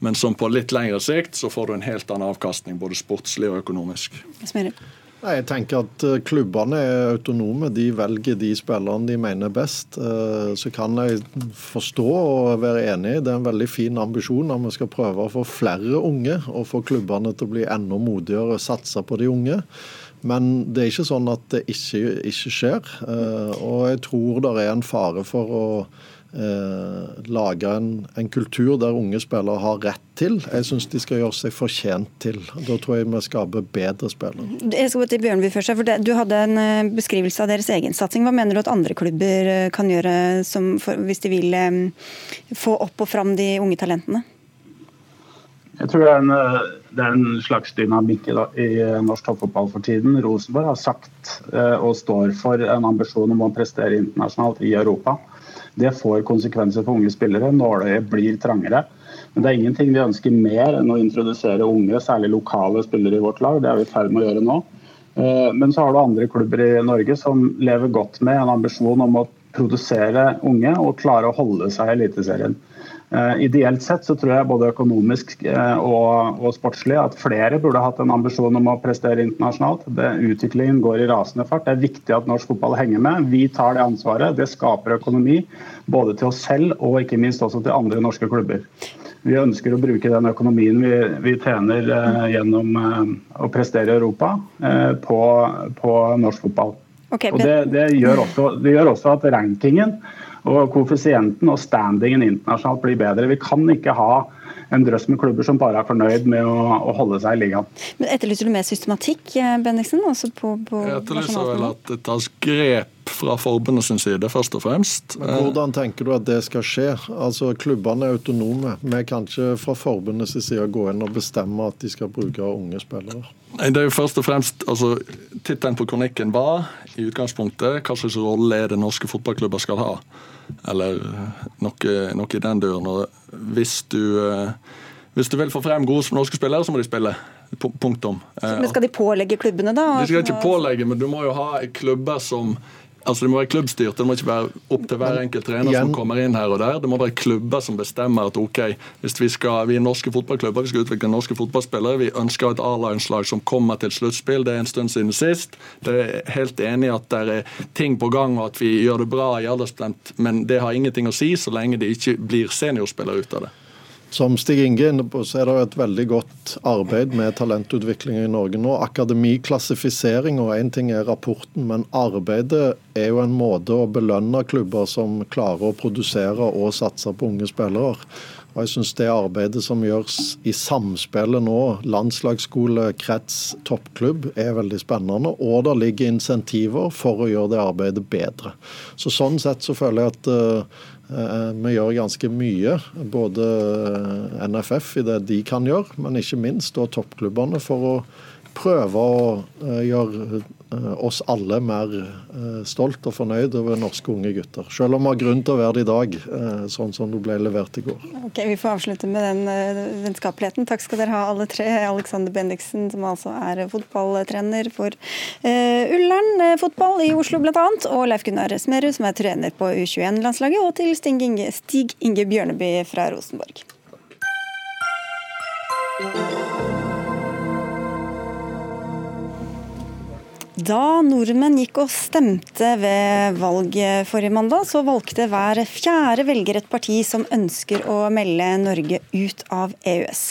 Speaker 9: men som på litt lengre sikt så får du en helt annen avkastning, både sportslig og økonomisk.
Speaker 10: Jeg tenker at eh, Klubbene er autonome. De velger de spillerne de mener best. Eh, så kan jeg forstå og være enig. Det er en veldig fin ambisjon at vi skal prøve å få flere unge og få klubbene til å bli enda modigere og satse på de unge. Men det er ikke sånn at det ikke, ikke skjer. Eh, og jeg tror det er en fare for å eh, lage en, en, kultur der unge spillere har rett til. Jeg syns de skal gjøre seg fortjent til. Da tror jeg vi skaper bedre spillere.
Speaker 2: Jeg skal gå til Bjørnby først. for Du hadde en eh, beskrivelse av deres egen satsing. Hva mener du at andre klubber eh, kan gjøre for, hvis de vil få opp og fram de unge talentene?
Speaker 11: Jeg tror det er en, eh, det er en slags dynamikk i, i norsk toppfotball for tiden. Rosenborg har sagt eh, og står for en ambisjon om å prestere internasjonalt i Europa. Det får konsekvenser for unge spillere. Nåløyet blir trangere. Men det er ingenting vi ønsker mer enn å introdusere unge, særlig lokale spillere i vårt lag. Det er vi i ferd med å gjøre nå. Eh, men så har du andre klubber i Norge som lever godt med en ambisjon om å produsere unge og klare å holde seg i Eliteserien. Uh, ideelt sett så tror jeg både økonomisk uh, og, og, sportslig at flere burde hatt en ambisjon om å prestere internasjonalt. Det, utviklingen går i rasende fart. Det er viktig at norsk fotball henger med. Vi tar det ansvaret. Det skaper økonomi både til oss selv og ikke minst også til andre norske klubber. Vi ønsker å bruke den økonomien vi, vi tjener uh, gjennom å prestere i Europa, på, på, norsk fotball. Okay, og det, det, gjør også, det gjør også at rankingen og koeffisienten og standingen internasjonalt blir bedre. Vi kan ikke ha en drøss med klubber som bare er fornøyd med å, å holde seg i ligaen.
Speaker 2: Men Etterlyser du mer systematikk, eh, Bendiksen? Også på, på
Speaker 9: Jeg etterlyser vel at det tas grep fra forbundet sin side, først og fremst.
Speaker 10: Men Hvordan tenker du at det skal skje? Altså, Klubbene er autonome. Vi kan ikke fra forbundets side gå inn og bestemme at de skal bruke unge spillere.
Speaker 9: Det er jo først og fremst, altså Tittelen på kronikken var i utgangspunktet hva slags rolle er det norske fotballklubber skal ha eller noe, noe i den duren. Hvis du, eh, hvis du vil få frem gode norske spillere, så må de spille. Punktum.
Speaker 2: Men Skal de pålegge klubbene, da?
Speaker 9: De skal ikke pålegge, men du må jo ha klubber som Altså Det må være klubbstyrt, det må ikke være opp til hver enkelt trener som kommer inn her og der. Det må være klubber som bestemmer at ok, hvis vi skal, vi er norske fotballklubber, vi skal utvikle norske fotballspillere, vi ønsker et A-landslag som kommer til sluttspill, det er en stund siden sist. Det er helt enig i at det er ting på gang og at vi gjør det bra i aldersbestemt, men det har ingenting å si så lenge det ikke blir seniorspillere ut av det.
Speaker 10: Som Stig Inge er inne på, så er det et veldig godt arbeid med talentutvikling i Norge nå. Akademiklassifisering og én ting er rapporten, men arbeidet er jo en måte å belønne klubber som klarer å produsere og satse på unge spillere. Og jeg synes det arbeidet som gjøres i samspillet nå, landslagsskole, krets, toppklubb, er veldig spennende. Og det ligger insentiver for å gjøre det arbeidet bedre. Så Sånn sett så føler jeg at uh, vi gjør ganske mye, både NFF i det de kan gjøre, men ikke minst da toppklubbene for å prøve å uh, gjøre oss alle mer uh, stolt og fornøyd over norske unge gutter. Selv om vi har grunn til å være det i dag, sånn som det ble levert i går.
Speaker 2: Ok, Vi får avslutte med den vennskapeligheten. Takk skal dere ha alle tre. Alexander Bendiksen, som altså er fotballtrener for Ullern fotball i Oslo bl.a., og Leif Gunnar Smerud, som er trener på U21-landslaget, og til Stig Inge, Stig Inge Bjørneby fra Rosenborg. Da nordmenn gikk og stemte ved valget forrige mandag, så valgte hver fjerde velger et parti som ønsker å melde Norge ut av EØS.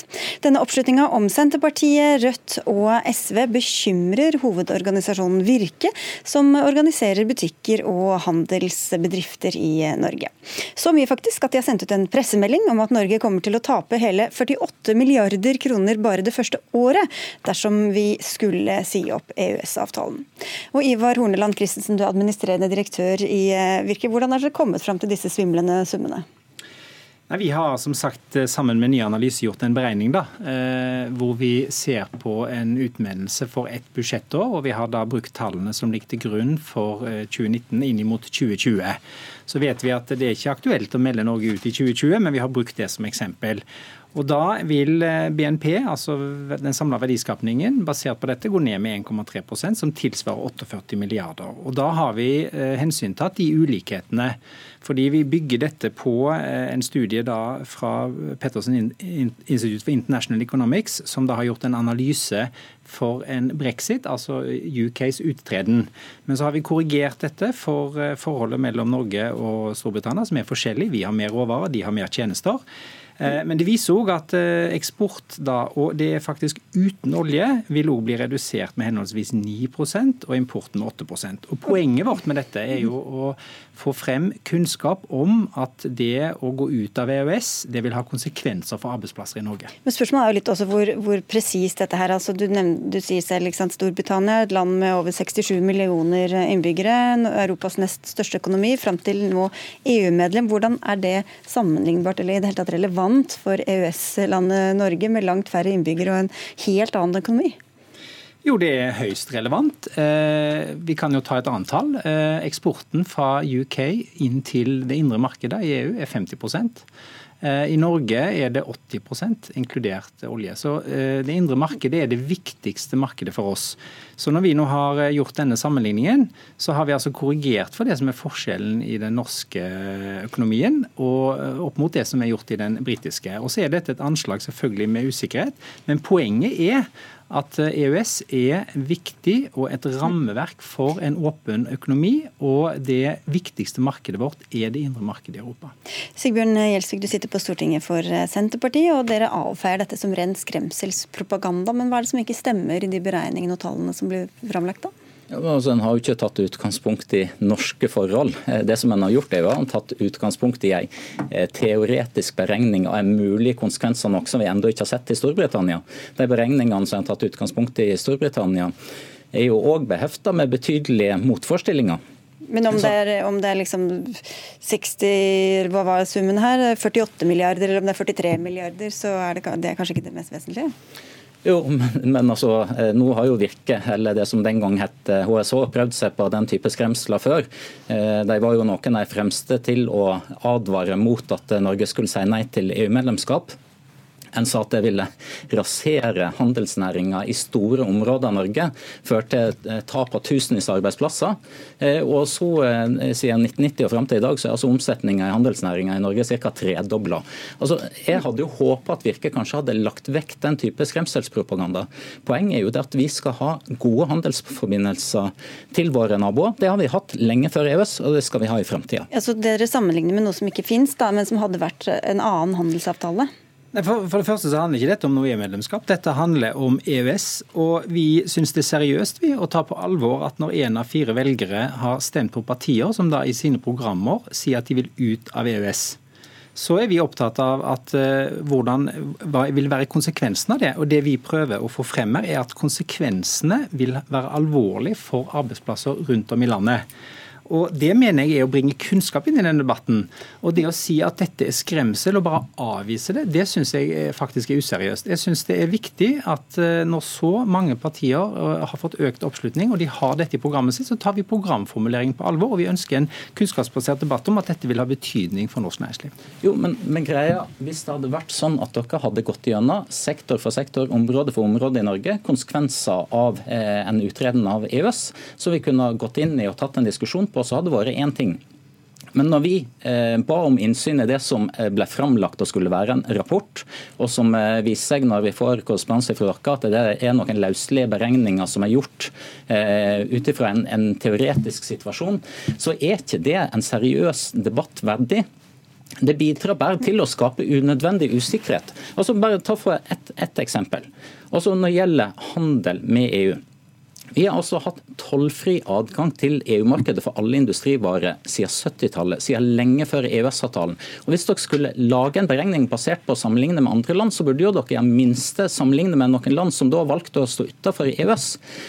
Speaker 2: Denne oppslutninga om Senterpartiet, Rødt og SV bekymrer hovedorganisasjonen Virke, som organiserer butikker og handelsbedrifter i Norge. Så mye faktisk at de har sendt ut en pressemelding om at Norge kommer til å tape hele 48 milliarder kroner bare det første året, dersom vi skulle si opp EØS-avtalen. Og Ivar Horneland Christensen, du er administrerende direktør i eh, Virke. Hvordan har dere kommet fram til disse svimlende summene?
Speaker 12: Nei, vi har som sagt eh, sammen med Ny Analyse gjort en beregning da, eh, hvor vi ser på en utmeldelse for ett budsjettår. og Vi har da brukt tallene som ligger til grunn for 2019 inn mot 2020. Så vet vi at det er ikke aktuelt å melde Norge ut i 2020, men vi har brukt det som eksempel. Og Da vil eh, BNP, altså den samla verdiskapningen, basert på dette, gå ned med 1,3% som tilsvarer 48 milliarder. Og Da har vi eh, hensyntatt de ulikhetene. Fordi vi bygger dette på eh, en studie da fra Pettersen Institute for International Economics, som da har gjort en analyse for en brexit, altså UKs uttreden. Men så har vi korrigert dette for forholdet mellom Norge og Storbritannia, som er forskjellig. Vi har mer råvarer, de har mer tjenester. Eh, men det viser òg at eh, eksport, da, og det er faktisk uten olje, vil òg bli redusert med henholdsvis 9% og importen med 8 Og Poenget vårt med dette er jo å få frem kunnskap om at det å gå ut av EØS det vil ha konsekvenser for arbeidsplasser i Norge.
Speaker 2: Men Spørsmålet er jo litt også hvor, hvor presist dette her altså du, du sier selv liksom, Storbritannia, et land med over 67 millioner innbyggere, Europas nest største økonomi, fram til nå EU-medlem. Hvordan er det sammenlignbart eller i det hele tatt relevant for EØS-landet Norge, med langt færre innbyggere og en helt annen økonomi?
Speaker 12: Jo, det er høyst relevant. Eh, vi kan jo ta et annet tall. Eh, eksporten fra UK inn til det indre markedet i EU er 50 eh, i Norge er det 80% inkludert olje. Så Det indre markedet er det viktigste markedet for oss. Så Når vi nå har gjort denne sammenligningen, så har vi altså korrigert for det som er forskjellen i den norske økonomien, og opp mot det som er gjort i den britiske. Og Så er dette et anslag selvfølgelig med usikkerhet, men poenget er at EØS er viktig og et rammeverk for en åpen økonomi. Og det viktigste markedet vårt er det indre markedet i Europa.
Speaker 2: Sigbjørn Gjelsvik, du sitter på Stortinget for Senterpartiet, og dere avfeier dette som ren skremselspropaganda. Men hva er det som ikke stemmer i de beregningene og tallene som blir framlagt da?
Speaker 13: Ja, altså, en har jo ikke tatt utgangspunkt i norske forhold. Eh, det som en har gjort, er jo at tatt utgangspunkt i en eh, teoretisk beregning av en mulig konsekvens av noe som vi ennå ikke har sett i Storbritannia. De beregningene som en har tatt utgangspunkt i i Storbritannia, er jo òg behefta med betydelige motforestillinger.
Speaker 2: Men om det, er, om det er, liksom 60 Hva var summen her? 48 milliarder, eller om det er 43 milliarder, så er det, det er kanskje ikke det mest vesentlige?
Speaker 13: Jo, men, altså, eh, nå har jo Virke, eller det som den gang het HSH, eh, prøvd seg på den type skremsler før. Eh, de var jo noen av de fremste til å advare mot at Norge skulle si nei til EU-medlemskap. En sa at det ville rasere handelsnæringa i store områder av Norge. Føre til tap av tusenvis av arbeidsplasser. Eh, og så eh, Siden 1990 og fram til i dag så er altså omsetninga i handelsnæringa i Norge ca. tredobla. Altså, jeg hadde jo håpa at Virke kanskje hadde lagt vekk den type skremselspropaganda. Poenget er jo det at vi skal ha gode handelsforbindelser til våre naboer. Det har vi hatt lenge før EØS, og det skal vi ha i framtida.
Speaker 2: Ja, dere sammenligner med noe som ikke finnes, da, men som hadde vært en annen handelsavtale?
Speaker 12: For, for, det første så handler ikke dette om noe EU-medlemskap. Dette handler om EØS. Og vi syns det er seriøst vi, å ta på alvor at når én av fire velgere har stemt på partier som da i sine programmer sier at de vil ut av EØS, så er vi opptatt av at uh, hvordan, hva vil være konsekvensen av det. Og det vi prøver å få frem her, er at konsekvensene vil være alvorlige for arbeidsplasser rundt om i landet. Og Det mener jeg er å bringe kunnskap inn i denne debatten. Og Det å si at dette er skremsel og bare avvise det, det syns jeg faktisk er useriøst. Jeg syns det er viktig at eh, når så mange partier eh, har fått økt oppslutning, og de har dette i programmet sitt, så tar vi programformuleringen på alvor. Og vi ønsker en kunnskapsbasert debatt om at dette vil ha betydning for norsk næringsliv.
Speaker 13: Jo, men, men greia, Hvis det hadde vært sånn at dere hadde gått gjennom sektor for sektor, område for område i Norge, konsekvenser av eh, en utredning av EØS, så vi kunne gått inn i og tatt en diskusjon på så hadde det vært én ting. Men når vi eh, ba om innsyn i det som eh, ble framlagt og skulle være en rapport, og som eh, viser seg når vi får korrespondanse fra dere at det er noen løselige beregninger som er gjort eh, ut ifra en, en, teoretisk situasjon, så er ikke det en seriøs debatt verdig. Det bidrar bare til å skape unødvendig usikkerhet. Altså bare ta for ett et eksempel. Altså Når det gjelder handel med EU, vi har altså hatt tollfri adgang til EU-markedet for alle industrivarer siden 70-tallet, siden lenge før EØS-avtalen. Og Hvis dere skulle lage en beregning basert på å sammenligne med andre land, så burde jo dere i minste sammenligne med noen land som da valgte å stå utenfor EØS.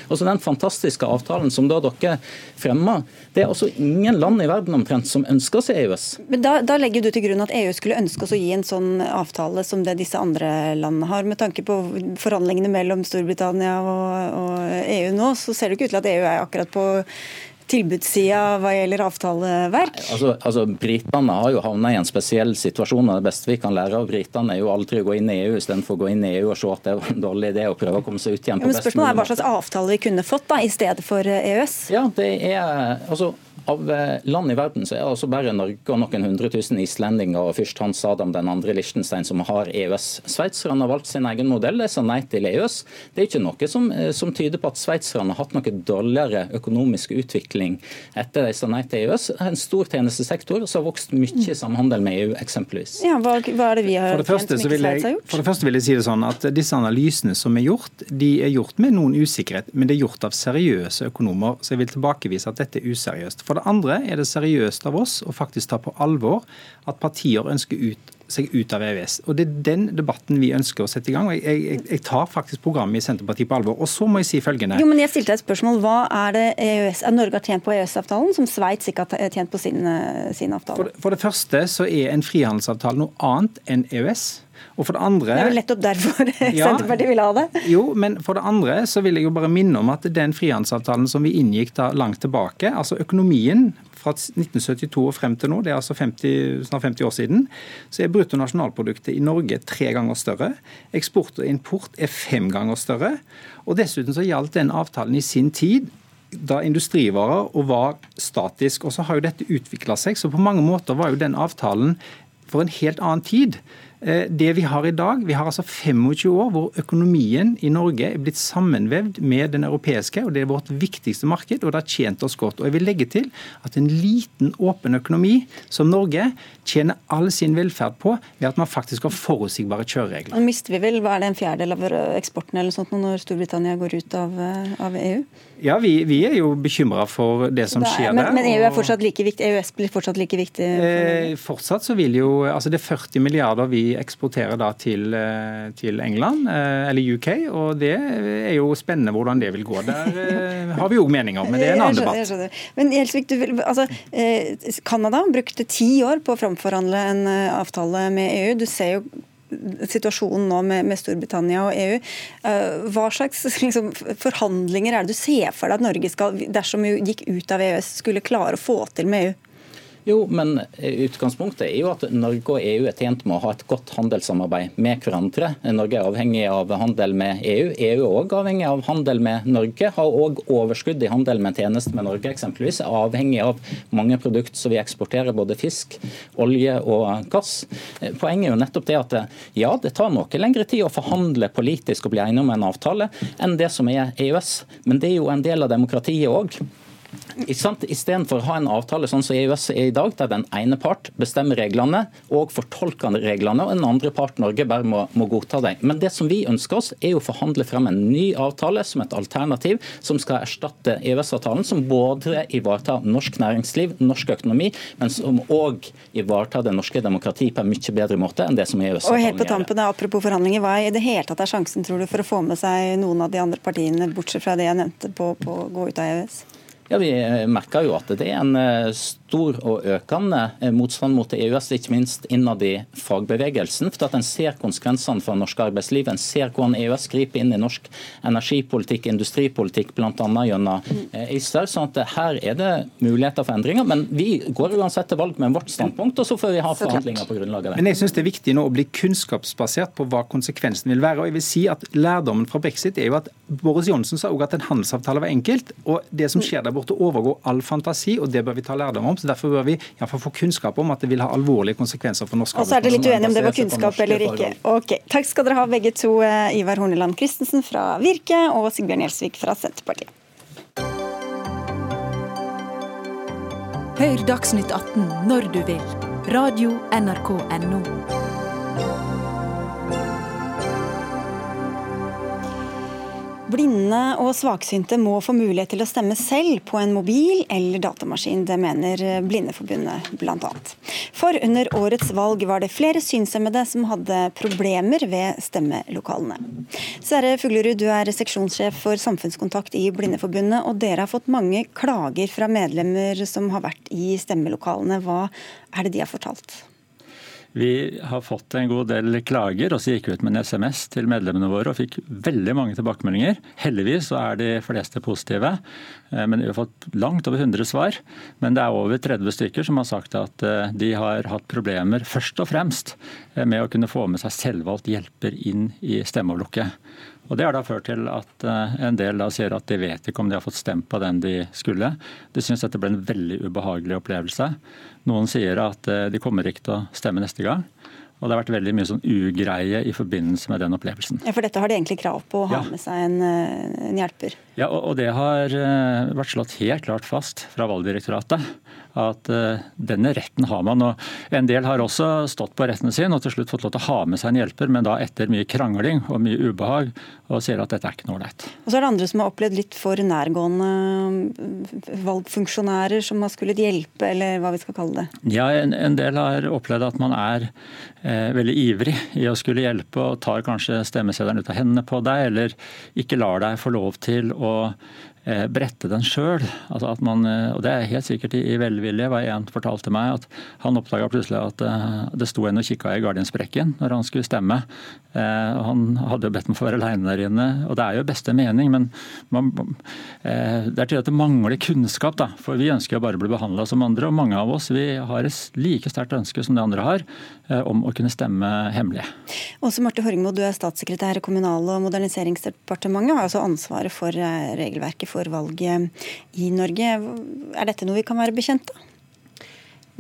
Speaker 13: Altså Den fantastiske avtalen som da dere fremma, det er altså ingen land i verden omtrent som ønsker seg EØS.
Speaker 2: Men da, da legger du til grunn at EU skulle ønske oss å gi en sånn avtale som det disse andre landene har, med tanke på forhandlingene mellom Storbritannia og, og EU nå så ser det ikke ut til at EU er akkurat på tilbudssida hva gjelder avtaleverk?
Speaker 13: Altså, altså Britene har jo havna i en spesiell situasjon. og Det beste vi kan lære av britene, er jo aldri å gå inn i EU istedenfor å gå inn i EU og se at det er en dårlig idé å prøve å komme seg ut igjen. på ja,
Speaker 2: men Spørsmålet er hva slags avtale vi kunne fått da, i stedet for EØS?
Speaker 13: Ja, det er, altså av eh, land i verden så er det altså bare Norge og noen hundre tusen islendinger og først Hans Adam, den andre Liechtenstein, som har EØS. Sveitserne har valgt sin egen modell, de sa nei til EØS. Det er ikke noe som, eh, som tyder på at sveitserne har hatt noe dårligere økonomisk utvikling etter de sa nei til EØS. Det er en stor tjenestesektor som har vokst mye i samhandel med EU, eksempelvis.
Speaker 2: Ja, hva, hva er det vi har
Speaker 12: for det, første, som ikke Sveits har gjort? For det første vil jeg si det sånn at Disse analysene som er gjort, de er gjort med noen usikkerhet, men det er gjort av seriøse økonomer. Så jeg vil tilbakevise at dette er useriøst. For det andre er det seriøst av oss å faktisk ta på alvor at partier ønsker ut, seg ut av EØS. Og Det er den debatten vi ønsker å sette i gang. og Jeg, jeg, jeg tar faktisk programmet i Senterpartiet på alvor. Og så må jeg si følgende.
Speaker 2: Jo, men jeg stilte et spørsmål. Hva er det EØS, er Norge har tjent på EØS-avtalen, som Sveits ikke har tjent på sin, eh, sin avtale?
Speaker 12: For det, for det første så er en frihandelsavtale noe annet enn EØS. Og for det andre...
Speaker 2: Det er vel nettopp derfor ja, Senterpartiet vil ha det?
Speaker 12: Jo, men for det andre så vil jeg jo bare minne om at den frihandelsavtalen som vi inngikk da langt tilbake, altså økonomien fra 1972 og frem til nå, det er altså 50, snart 50 år siden, så er bruttonasjonalproduktet i Norge tre ganger større. Eksport og import er fem ganger større. Og dessuten så gjaldt den avtalen i sin tid da industrivarer og var statisk. Og så har jo dette utvikla seg, så på mange måter var jo den avtalen for en helt annen tid. Eh, det vi har i dag, vi har altså 25 år hvor økonomien i Norge er blitt sammenvevd med den europeiske, og det er vårt viktigste marked, og det har tjent oss godt. Og jeg vil legge til at en liten, åpen økonomi som Norge tjener all sin velferd på ved at man faktisk har forutsigbare kjøreregler.
Speaker 2: Nå mister vi vel hva er det, en fjerdedel av eksporten eller sånt når Storbritannia går ut av, eh, av EU?
Speaker 12: Ja, vi, vi, er jo bekymra for det som skjer
Speaker 2: men, der. Men EU er fortsatt like viktig, EØS blir fortsatt like viktig?
Speaker 12: Eh, fortsatt så vil jo altså Det er 40 milliarder vi eksporterer da til, eh, til England, eh, eller UK, og det er jo spennende hvordan det vil gå. Der eh, har vi jo meninger, men det er en annen debatt. Jeg skjønner.
Speaker 2: Men Jelsvik, du vil, altså, Canada brukte ti år på å framforhandle en avtale med EU. Du ser jo situasjonen nå med, med, Storbritannia og EU. Hva slags liksom, forhandlinger er det du ser for deg at Norge skal, dersom vi gikk ut av EØS, skulle klare å få til med EU?
Speaker 13: Jo, men utgangspunktet er jo at Norge og EU er tjent med å ha et godt handelssamarbeid med hverandre. Norge er avhengig av handel med EU. EU er òg avhengig av handel med Norge. Har òg overskudd i handel med tjenester med Norge, eksempelvis. Er avhengig av mange produkter som vi eksporterer, både fisk, olje og gass. Poenget er jo nettopp det at ja, det tar noe lengre tid å forhandle politisk og bli enige om en avtale enn det som er EØS. Men det er jo en del av demokratiet òg. Istedenfor å ha en avtale sånn som EØS er i dag, der den ene part bestemmer reglene og fortolker reglene, og den andre part, Norge, bare må, må godta dem. Men det som vi ønsker oss, er å forhandle frem en ny avtale som et alternativ, som skal erstatte EØS-avtalen, som både ivaretar norsk næringsliv, norsk økonomi, men som òg ivaretar det norske demokrati på en mye bedre måte enn det som EØS-avtalen
Speaker 2: gjør. Og helt på tampen, Apropos forhandlinger, hva i det hele tatt er sjansen tror du, for å få med seg noen av de andre partiene, bortsett fra det jeg nevnte, på, på å gå ut av EØS?
Speaker 13: Ja, Vi merker jo at det er en eh, stor og økende eh, motstand mot EØS, ikke minst innad i fagbevegelsen. For at En ser konsekvensene for norsk arbeidsliv. En ser hvordan EØS griper inn i norsk energipolitikk, industripolitikk, bl.a. gjennom eh, ACER. sånn at her er det muligheter for endringer. Men vi går uansett til valg med vårt standpunkt, og så får vi ha forhandlinger på grunnlag av det.
Speaker 12: Men jeg synes det er viktig nå å bli kunnskapsbasert på hva konsekvensen vil være. og jeg vil si at Lærdommen fra brexit er jo at Boris Johnsen sa også at en handelsavtale var enkelt. og det som skjer der borte overgår all fantasi, og det bør vi ta lærdom om. så Derfor bør vi i fall få kunnskap om at det vil ha alvorlige konsekvenser for norsk
Speaker 2: Og så er det litt uenig om det var kunnskap eller ikke. Ok, Takk skal dere ha begge to, eh, Ivar Horneland Christensen fra Virke og Sigbjørn Gjelsvik fra Senterpartiet.
Speaker 1: Hør Dagsnytt 18 når du vil. Radio NRK Radio.nrk.no.
Speaker 2: Blinde og svaksynte må få mulighet til å stemme selv på en mobil eller datamaskin. Det mener Blindeforbundet bl.a. For under årets valg var det flere synshemmede som hadde problemer ved stemmelokalene. Sverre Fuglerud, du er seksjonssjef for samfunnskontakt i Blindeforbundet, og dere har fått mange klager fra medlemmer som har vært i stemmelokalene. Hva er det de har fortalt?
Speaker 14: Vi har fått en god del klager, og så gikk vi ut med en SMS til medlemmene våre og fikk veldig mange tilbakemeldinger. Heldigvis så er de fleste positive, eh, men vi har fått langt over 100 svar. Men det er over 30 stykker som har sagt at eh, de har hatt problemer først og fremst eh, med å kunne få med seg selvvalgt hjelper inn i stemmeoverlukket. Og Det har da ført til at en del da sier at de vet ikke om de har fått stemt på den de skulle. De syns dette ble en veldig ubehagelig opplevelse. Noen sier at eh, de kommer ikke til å stemme neste gang. Og det har vært veldig mye sånn ugreie i forbindelse med den opplevelsen.
Speaker 2: Ja, For dette har de egentlig krav på å ha ja. med seg en, eh, en hjelper?
Speaker 14: Ja, og, og, det har eh, vært slått helt klart fast fra Valgdirektoratet at uh, denne retten har man. og En del har også stått på retten sin og til slutt fått lov til å ha med seg en hjelper, men da etter mye krangling og mye ubehag, og sier at dette er ikke noe ålreit.
Speaker 2: Og så er det andre som har opplevd litt for nærgående mm, valgfunksjonærer som har skullet hjelpe, eller hva vi skal kalle det?
Speaker 14: Ja, en, en del har opplevd at man er eh, veldig ivrig i å skulle hjelpe, og tar kanskje stemmeseddelen ut av hendene på deg, eller ikke lar deg få lov til å Eh, brette den sjøl. Altså eh, og det er helt sikkert i, velvilje. var En fortalte meg at han oppdaga plutselig at eh, det sto en og kikka i gardinsprekken når han skulle stemme. Han hadde jo bedt om å få være aleine der inne, og det er jo beste mening, men man, det er til at det mangler kunnskap. da, For vi ønsker jo bare å bli behandla som andre, og mange av oss vi har et like sterkt ønske som de andre har om å kunne stemme hemmelig.
Speaker 2: Også Marte Horgmo, du er statssekretær i Kommunal- og moderniseringsdepartementet, og har altså ansvaret for regelverket for valget i Norge. Er dette noe vi kan være bekjent av?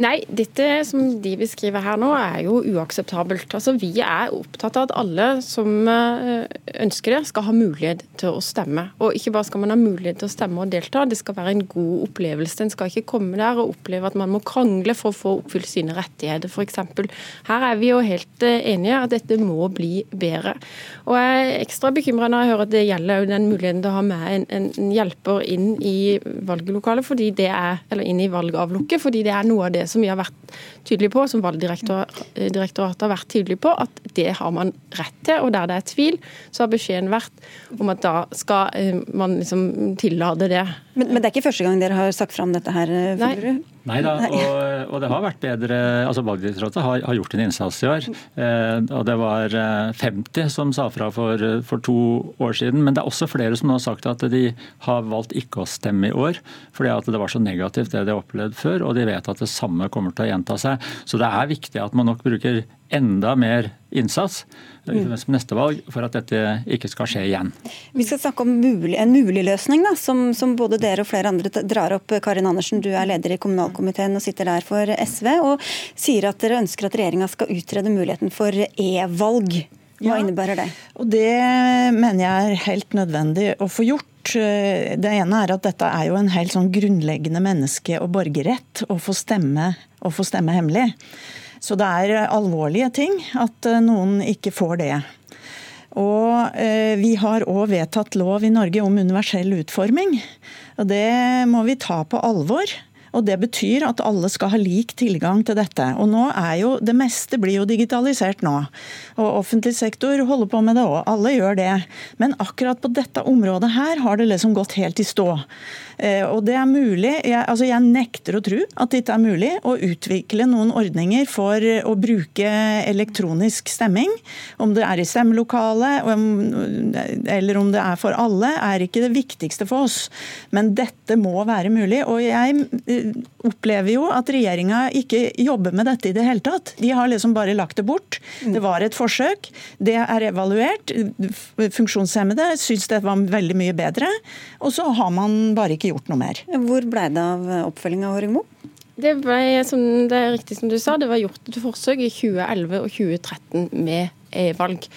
Speaker 15: Nei, dette som de beskriver her nå er jo uakseptabelt. Altså, vi er opptatt av at alle som eh, ønsker det, skal ha mulighet til å stemme. Og ikke bare skal man ha mulighet til å stemme og delta, det skal være en god opplevelse. En skal ikke komme der og oppleve at man må krangle for å få oppfylt sine rettigheter, f.eks. Her er vi jo helt eh, enige at dette må bli bedre. Og jeg er ekstra bekymra når jeg hører at det gjelder den muligheten til å ha med en, en hjelper inn i valglokalet, fordi det er, eller inn i valgavlukket, fordi det er noe av det som vi har vært tydelige på, som Valgdirektoratet har vært tydelig på, at det har man rett til. Og der det er tvil, så har beskjeden vært om at da skal eh, man liksom tillate det.
Speaker 2: Men, men det er ikke første gang dere har sagt fram dette her? Eh, Fullerud?
Speaker 14: Nei. Nei da, og, og, det har vært bedre altså Valgdirektoratet har, har, gjort en innsats i år. Eh, og Det var 50 eh, som sa fra for, for, to år siden. Men det er også flere som nå har sagt at de har valgt ikke å stemme i år. Fordi at det var så negativt det de har opplevd før, og de vet at det samme kommer til å gjenta seg. Så det er viktig at man nok bruker enda mer innsats mm. neste valg for at dette ikke skal skje igjen.
Speaker 2: Vi skal snakke om mulig, en mulig løsning, da, som, som, både dere og flere andre drar opp. Karin Andersen, du er leder i kommunalkomiteen og sitter der for SV, og sier at dere ønsker at regjeringa skal utrede muligheten for e-valg. Hva ja, innebærer det?
Speaker 16: Og Det mener jeg er helt nødvendig å få gjort. Det ene er at dette er jo en helt sånn grunnleggende menneske- og borgerrett å få stemme, å få stemme hemmelig. Så det er alvorlige ting at noen ikke får det. Og eh, Vi har òg vedtatt lov i Norge om universell utforming. og Det må vi ta på alvor. Og Det betyr at alle skal ha lik tilgang til dette. Og nå er jo, Det meste blir jo digitalisert nå. Og Offentlig sektor holder på med det òg. Alle gjør det. Men akkurat på dette området her har det liksom gått helt i stå. Eh, og det er mulig, jeg, altså jeg nekter å tro at dette er mulig å utvikle noen ordninger for å bruke elektronisk stemming. Om det er i stemmelokalet eller om det er for alle, er ikke det viktigste for oss. Men dette må være mulig. Og jeg eh, opplever jo at regjeringa ikke jobber med dette i det hele tatt. De har liksom bare lagt det bort. Det var et forsøk. Det er evaluert. Funksjonshemmede syns det var veldig mye bedre. Og så har man bare ikke gjort noe mer.
Speaker 2: Hvor ble det av oppfølginga, Håringmo?
Speaker 15: Det, ble, som det er riktig som du sa, det var gjort et forsøk i 2011 og 2013 med e-valg.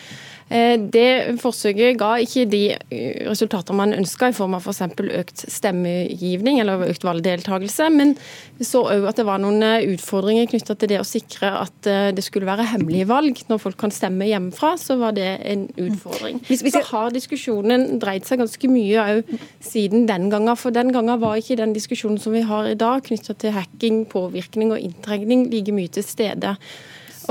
Speaker 15: Eh, det forsøket ga ikke de eh, resultater man ønska, i form av f.eks. For økt stemmegivning eller økt valgdeltakelse. Men vi så òg at det var noen eh, utfordringer knytta til det å sikre at det skulle være hemmelige valg. Når folk kan stemme hjemmefra, så var det en utfordring. Så har diskusjonen dreid seg ganske mye òg siden den gangen. For den gangen var ikke den diskusjonen som vi har i dag knytta til hacking, påvirkning og inntrengning like mye til stede.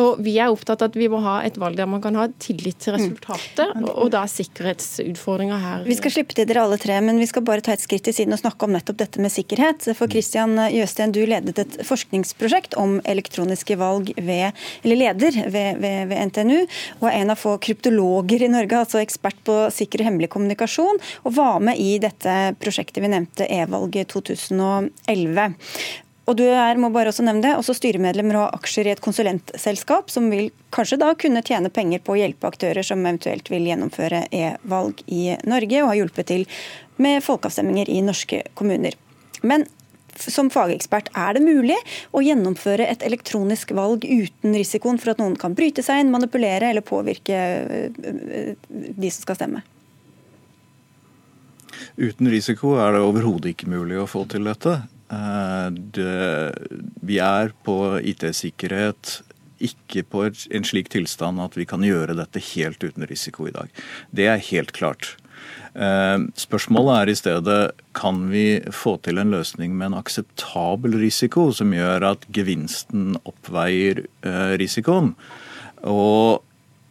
Speaker 15: Og Vi er opptatt av at vi må ha et valg der man kan ha tillit til resultatet, mm. og da er sikkerhetsutfordringa her.
Speaker 2: Vi skal slippe til dere alle tre, men vi skal bare ta et skritt til siden og snakke om nettopp dette med sikkerhet. For Kristian Jøsten, du ledet et forskningsprosjekt om elektroniske valg ved, eller leder ved, ved, ved NTNU, og er en av få kryptologer i Norge, altså ekspert på sikker og hemmelig kommunikasjon, og var med i dette prosjektet vi nevnte, e-valget 2011. Og du er må bare også nevne det, også styremedlemmer og aksjer i et konsulentselskap som vil kanskje da kunne tjene penger på å hjelpe aktører som eventuelt vil gjennomføre e-valg i Norge, og har hjulpet til med folkeavstemninger i norske kommuner. Men som fagekspert, er det mulig å gjennomføre et elektronisk valg uten risikoen for at noen kan bryte seg inn, manipulere eller påvirke øh, de som skal stemme?
Speaker 17: Uten risiko er det overhodet ikke mulig å få til dette. Eh, det, vi er på IT-sikkerhet ikke på en slik tilstand at vi kan gjøre dette helt uten risiko i dag. Det er helt klart. Eh, spørsmålet er i stedet kan vi få til en løsning med en akseptabel risiko som gjør at gevinsten oppveier eh, risikoen. Og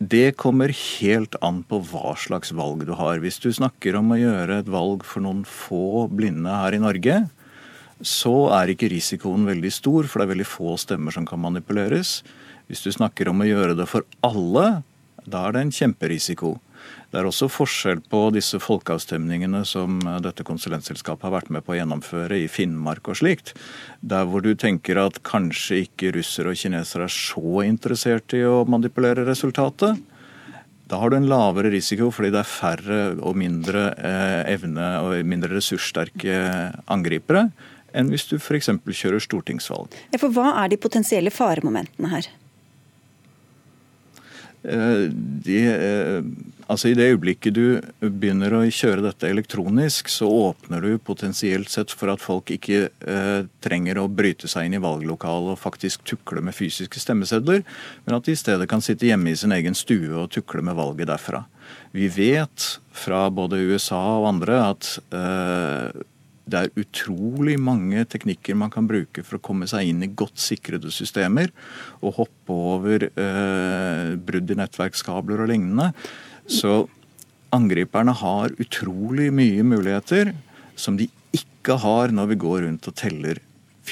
Speaker 17: det kommer helt an på hva slags valg du har. Hvis du snakker om å gjøre et valg for noen få blinde her i Norge, så er ikke risikoen veldig stor, for det er veldig få stemmer som kan manipuleres. Hvis du snakker om å gjøre det for alle, da er det en kjemperisiko. Det er også forskjell på disse folkeavstemningene som dette konsulentselskapet har vært med på å gjennomføre i Finnmark og slikt. Der hvor du tenker at kanskje ikke russere og kinesere er så interessert i å manipulere resultatet. Da har du en lavere risiko fordi det er færre og mindre eh, evne og mindre ressurssterke angripere enn hvis du f.eks. kjører stortingsvalg.
Speaker 2: Ja, for Hva er de potensielle faremomentene her?
Speaker 17: Eh, de, eh, altså I det øyeblikket du begynner å kjøre dette elektronisk, så åpner du potensielt sett for at folk ikke eh, trenger å bryte seg inn i valglokalet og faktisk tukle med fysiske stemmesedler, men at de i stedet kan sitte hjemme i sin egen stue og tukle med valget derfra. Vi vet fra både USA og andre at eh, det er utrolig mange teknikker man kan bruke for å komme seg inn i godt sikrede systemer og hoppe over eh, brudd i nettverkskabler og lignende. Så angriperne har utrolig mye muligheter som de ikke har når vi går rundt og teller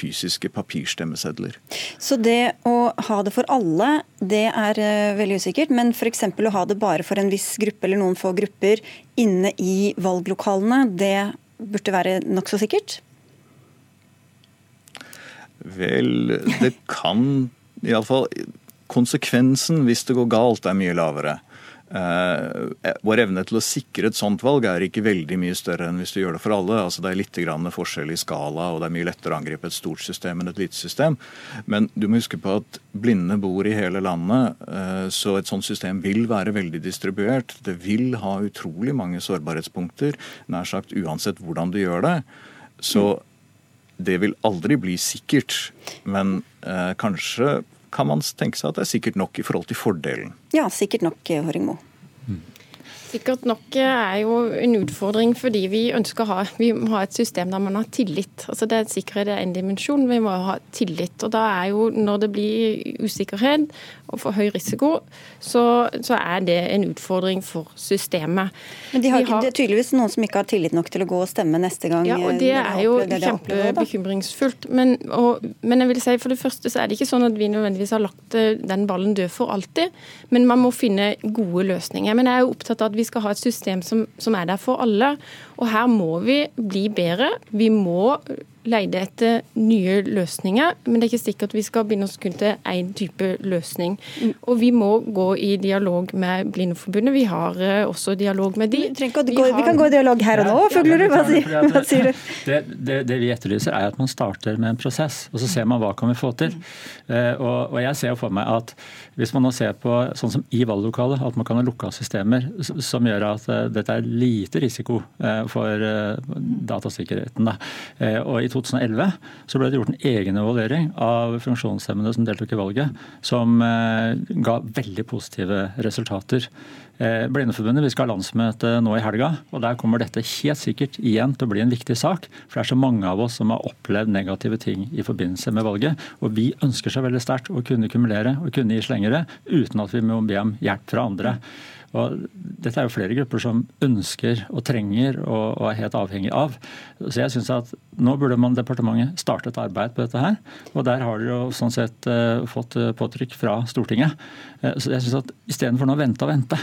Speaker 17: fysiske papirstemmesedler.
Speaker 2: Så det å ha det for alle, det er uh, veldig usikkert. Men f.eks. å ha det bare for en viss gruppe eller noen få grupper inne i valglokalene, det burde være nokså sikkert?
Speaker 17: Vel, det kan iallfall Konsekvensen hvis det går galt, er mye lavere. Eh, vår evne til å sikre et sånt valg er ikke veldig mye større enn hvis du gjør det for alle. Altså Det er litt grann forskjell i skala, og det er mye lettere å angripe et stort system enn et lite system. Men du må huske på at blinde bor i hele landet, eh, så et sånt system vil være veldig distribuert. Det vil ha utrolig mange sårbarhetspunkter, nær sagt uansett hvordan du gjør det. Så det vil aldri bli sikkert. Men eh, kanskje kan man tenke seg at det er sikkert nok i forhold til fordelen.
Speaker 2: Ja, sikkert nok, Håringmo.
Speaker 15: Sikkert nok er jo en utfordring fordi vi ønsker å ha, vi må ha et system der man har tillit. Altså det Sikkerhet er en dimensjon, vi må ha tillit. Og da er jo Når det blir usikkerhet og for høy risiko, så, så er det en utfordring for systemet.
Speaker 2: Men de har, har, det er tydeligvis noen som ikke har tillit nok til å gå og stemme neste gang?
Speaker 15: Ja, og det er jo kjempebekymringsfullt. Men, og, men jeg vil si for det første så er det ikke sånn at vi nødvendigvis har lagt eh, den ballen død for alltid. Men man må finne gode løsninger. Men jeg er jo opptatt av at vi skal ha et system som, som er der for alle. Og her må vi bli bedre. Vi må leide etter nye løsninger, men det er ikke sikkert vi skal begynne oss kun til én type løsning. Mm. Og vi må gå i dialog med Blindeforbundet. Vi har uh, også dialog med de.
Speaker 2: Vi, vi, har... vi, kan gå i dialog her og nå, Fuglerud. Hva, hva, sier du?
Speaker 14: Det, det, det, vi etterlyser er at man starter med en prosess, og så ser man hva kan vi få til. Uh, og, og jeg ser for meg at hvis man nå ser på sånn som i valglokalet, at man kan ha lukka systemer som gjør at uh, dette er lite risiko for datasikkerheten. Da. Og i 2011 så ble det gjort en egen evaluering av funksjonshemmede som deltok i valget, som eh, ga veldig positive resultater. Eh, Blindeforbundet vi skal ha landsmøte nå i helga, og der kommer dette helt sikkert igjen til å bli en viktig sak. For det er så mange av oss som har opplevd negative ting i forbindelse med valget. Og vi ønsker seg veldig sterkt å kunne kumulere og kunne gi slengere uten at vi må be om hjelp fra andre. Og dette er jo flere grupper som ønsker og trenger og, og er helt avhengig av. Så jeg synes at Nå burde man departementet starte et arbeid på dette her. Og der har dere jo sånn sett uh, fått uh, påtrykk fra Stortinget. Uh, så jeg synes at istedenfor å vente og vente,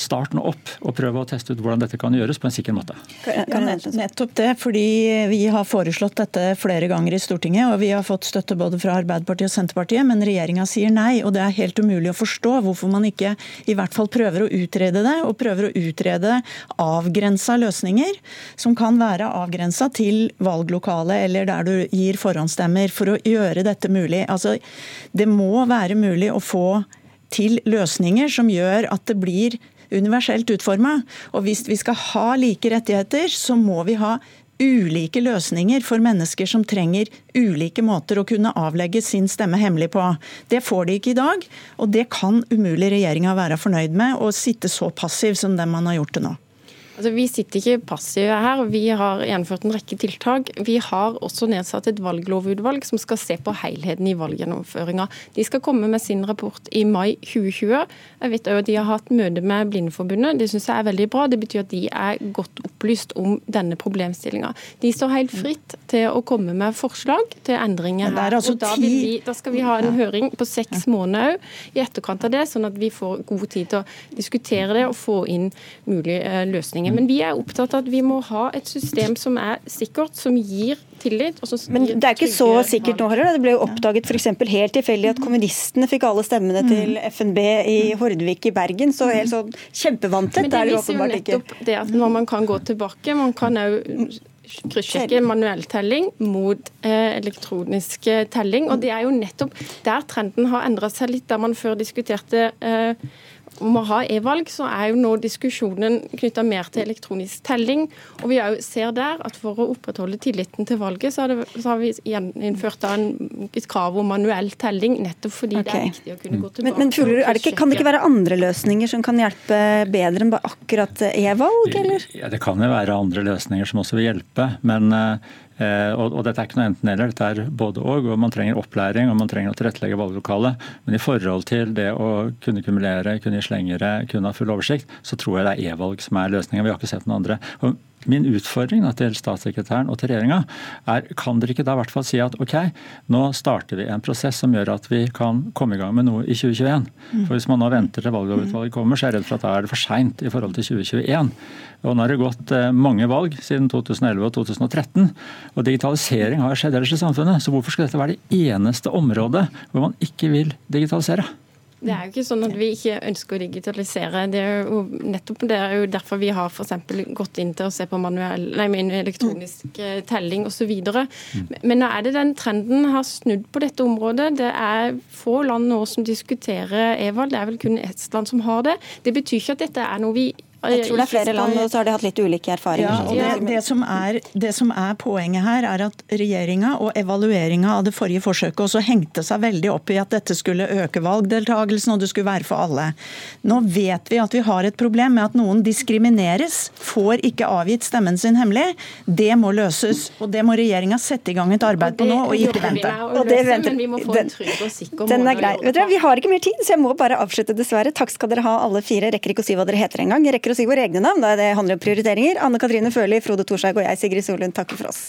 Speaker 14: Start nå opp og prøv å teste ut hvordan dette kan gjøres på en sikker måte.
Speaker 16: Nettopp det, fordi vi har foreslått dette flere ganger i Stortinget, og vi har fått støtte både fra Arbeiderpartiet og Senterpartiet, men regjeringa sier nei. Og det er helt umulig å forstå hvorfor man ikke i hvert fall prøver å utrede det, og prøver å utrede avgrensa løsninger som kan være avgrensa til valglokalet eller der du gir forhåndsstemmer, for å gjøre dette mulig. Altså, det må være mulig å få til løsninger som gjør at det blir universelt utforma. Og hvis vi skal ha like rettigheter, så må vi ha ulike løsninger for mennesker som trenger ulike måter å kunne avlegge sin stemme hemmelig på. Det får de ikke i dag, og det kan umulig regjeringa være fornøyd med, å sitte så passiv som den man har gjort det nå.
Speaker 15: Altså, vi sitter ikke passive her. Vi har gjennomført en rekke tiltak. Vi har også nedsatt et valglovutvalg som skal se på helheten i valggjennomføringa. De skal komme med sin rapport i mai 2020. Jeg vet også at De har hatt møte med Blindeforbundet. Det synes jeg er veldig bra. Det betyr at de er godt opplyst om denne problemstillinga. De står helt fritt til å komme med forslag til endringer her.
Speaker 16: Altså
Speaker 15: da, vi, da, skal vi ha en høring på seks måneder i etterkant av det, sånn at vi får god tid til å diskutere det og få inn mulige eh, løsninger. Men vi er opptatt av at vi må ha et system som er sikkert, som gir tillit.
Speaker 2: Men det er ikke så sikkert nå heller. Det ble jo oppdaget f.eks. helt tilfeldig at kommunistene fikk alle stemmene til mm. FNB i Hordvik i Bergen. Så helt sånn kjempevanntett er det åpenbart ikke.
Speaker 15: Men det viser jo nettopp det at når man kan gå tilbake, man kan òg kryssjekke manuell telling mot eh, elektronisk telling. Og det er jo nettopp der trenden har endra seg litt, der man før diskuterte eh, om å ha e-valg, så er jo nå diskusjonen knytta mer til elektronisk telling. Og vi ser der at for å opprettholde tilliten til valget, så har, det, så har vi innført et krav om manuell telling, nettopp fordi okay. det er viktig å kunne gå tilbake.
Speaker 2: Men, men Fuller, det ikke, Kan det ikke være andre løsninger som kan hjelpe bedre enn bare akkurat e-valg, eller?
Speaker 14: Ja, Det kan jo være andre løsninger som også vil hjelpe. men uh, Eh, og, og, Dette er ikke noe enten-eller, dette er både og. og Man trenger opplæring og man trenger å tilrettelegge valglokalet. Men i forhold til det å kunne kumulere, kunne gi slengere, kunne ha full oversikt, så tror jeg det er e-valg som er løsningen. Vi har ikke sett noen andre. Og Min utfordring til statssekretæren og til regjeringa er kan dere ikke da i hvert fall si at ok, nå starter vi en prosess som gjør at vi kan komme i gang med noe i 2021. Mm. For Hvis man nå venter til valglovutvalget kommer, så er jeg redd for at da er det for seint i forhold til 2021. Og Nå har det gått eh, mange valg siden 2011 og 2013, og digitalisering har skjedd ellers i samfunnet. Så hvorfor skal dette være det eneste området hvor man ikke vil digitalisere?
Speaker 15: Det er jo ikke sånn at vi ikke ønsker å digitalisere. Det er jo nettopp det er jo derfor vi har for gått inn til å se på manuell, nei, elektronisk eh, telling osv. Mm. Men nå er det den trenden har snudd på dette området. Det er få land nå som diskuterer e-valg. Det er vel kun Estland som har det. Det betyr ikke at dette er noe vi
Speaker 2: jeg tror det er flere land, og så har de hatt litt ulike erfaringer.
Speaker 16: Ja, og det, det, som er, det, som er, poenget her, er at regjeringa og evalueringa av det forrige forsøket også hengte seg veldig opp i at dette skulle øke valgdeltakelsen og det skulle være for alle. Nå vet vi at vi har et problem med at noen diskrimineres, får ikke avgitt stemmen sin hemmelig. Det må løses. Og det må regjeringa sette i gang et arbeid på nå, og ikke vente.
Speaker 15: Og det venter. Men vi må få en trygg og sikker
Speaker 2: Den er grei. Vet dere, vi har ikke mer tid, så jeg må bare avslutte, dessverre. Takk skal dere ha, alle fire. Rekker ikke å si hva dere heter engang. Jeg å si våre egne navn, da det handler om prioriteringer. Anne Katrine Førli, Frode Thorshaug og jeg, Sigrid Solund, takker for oss.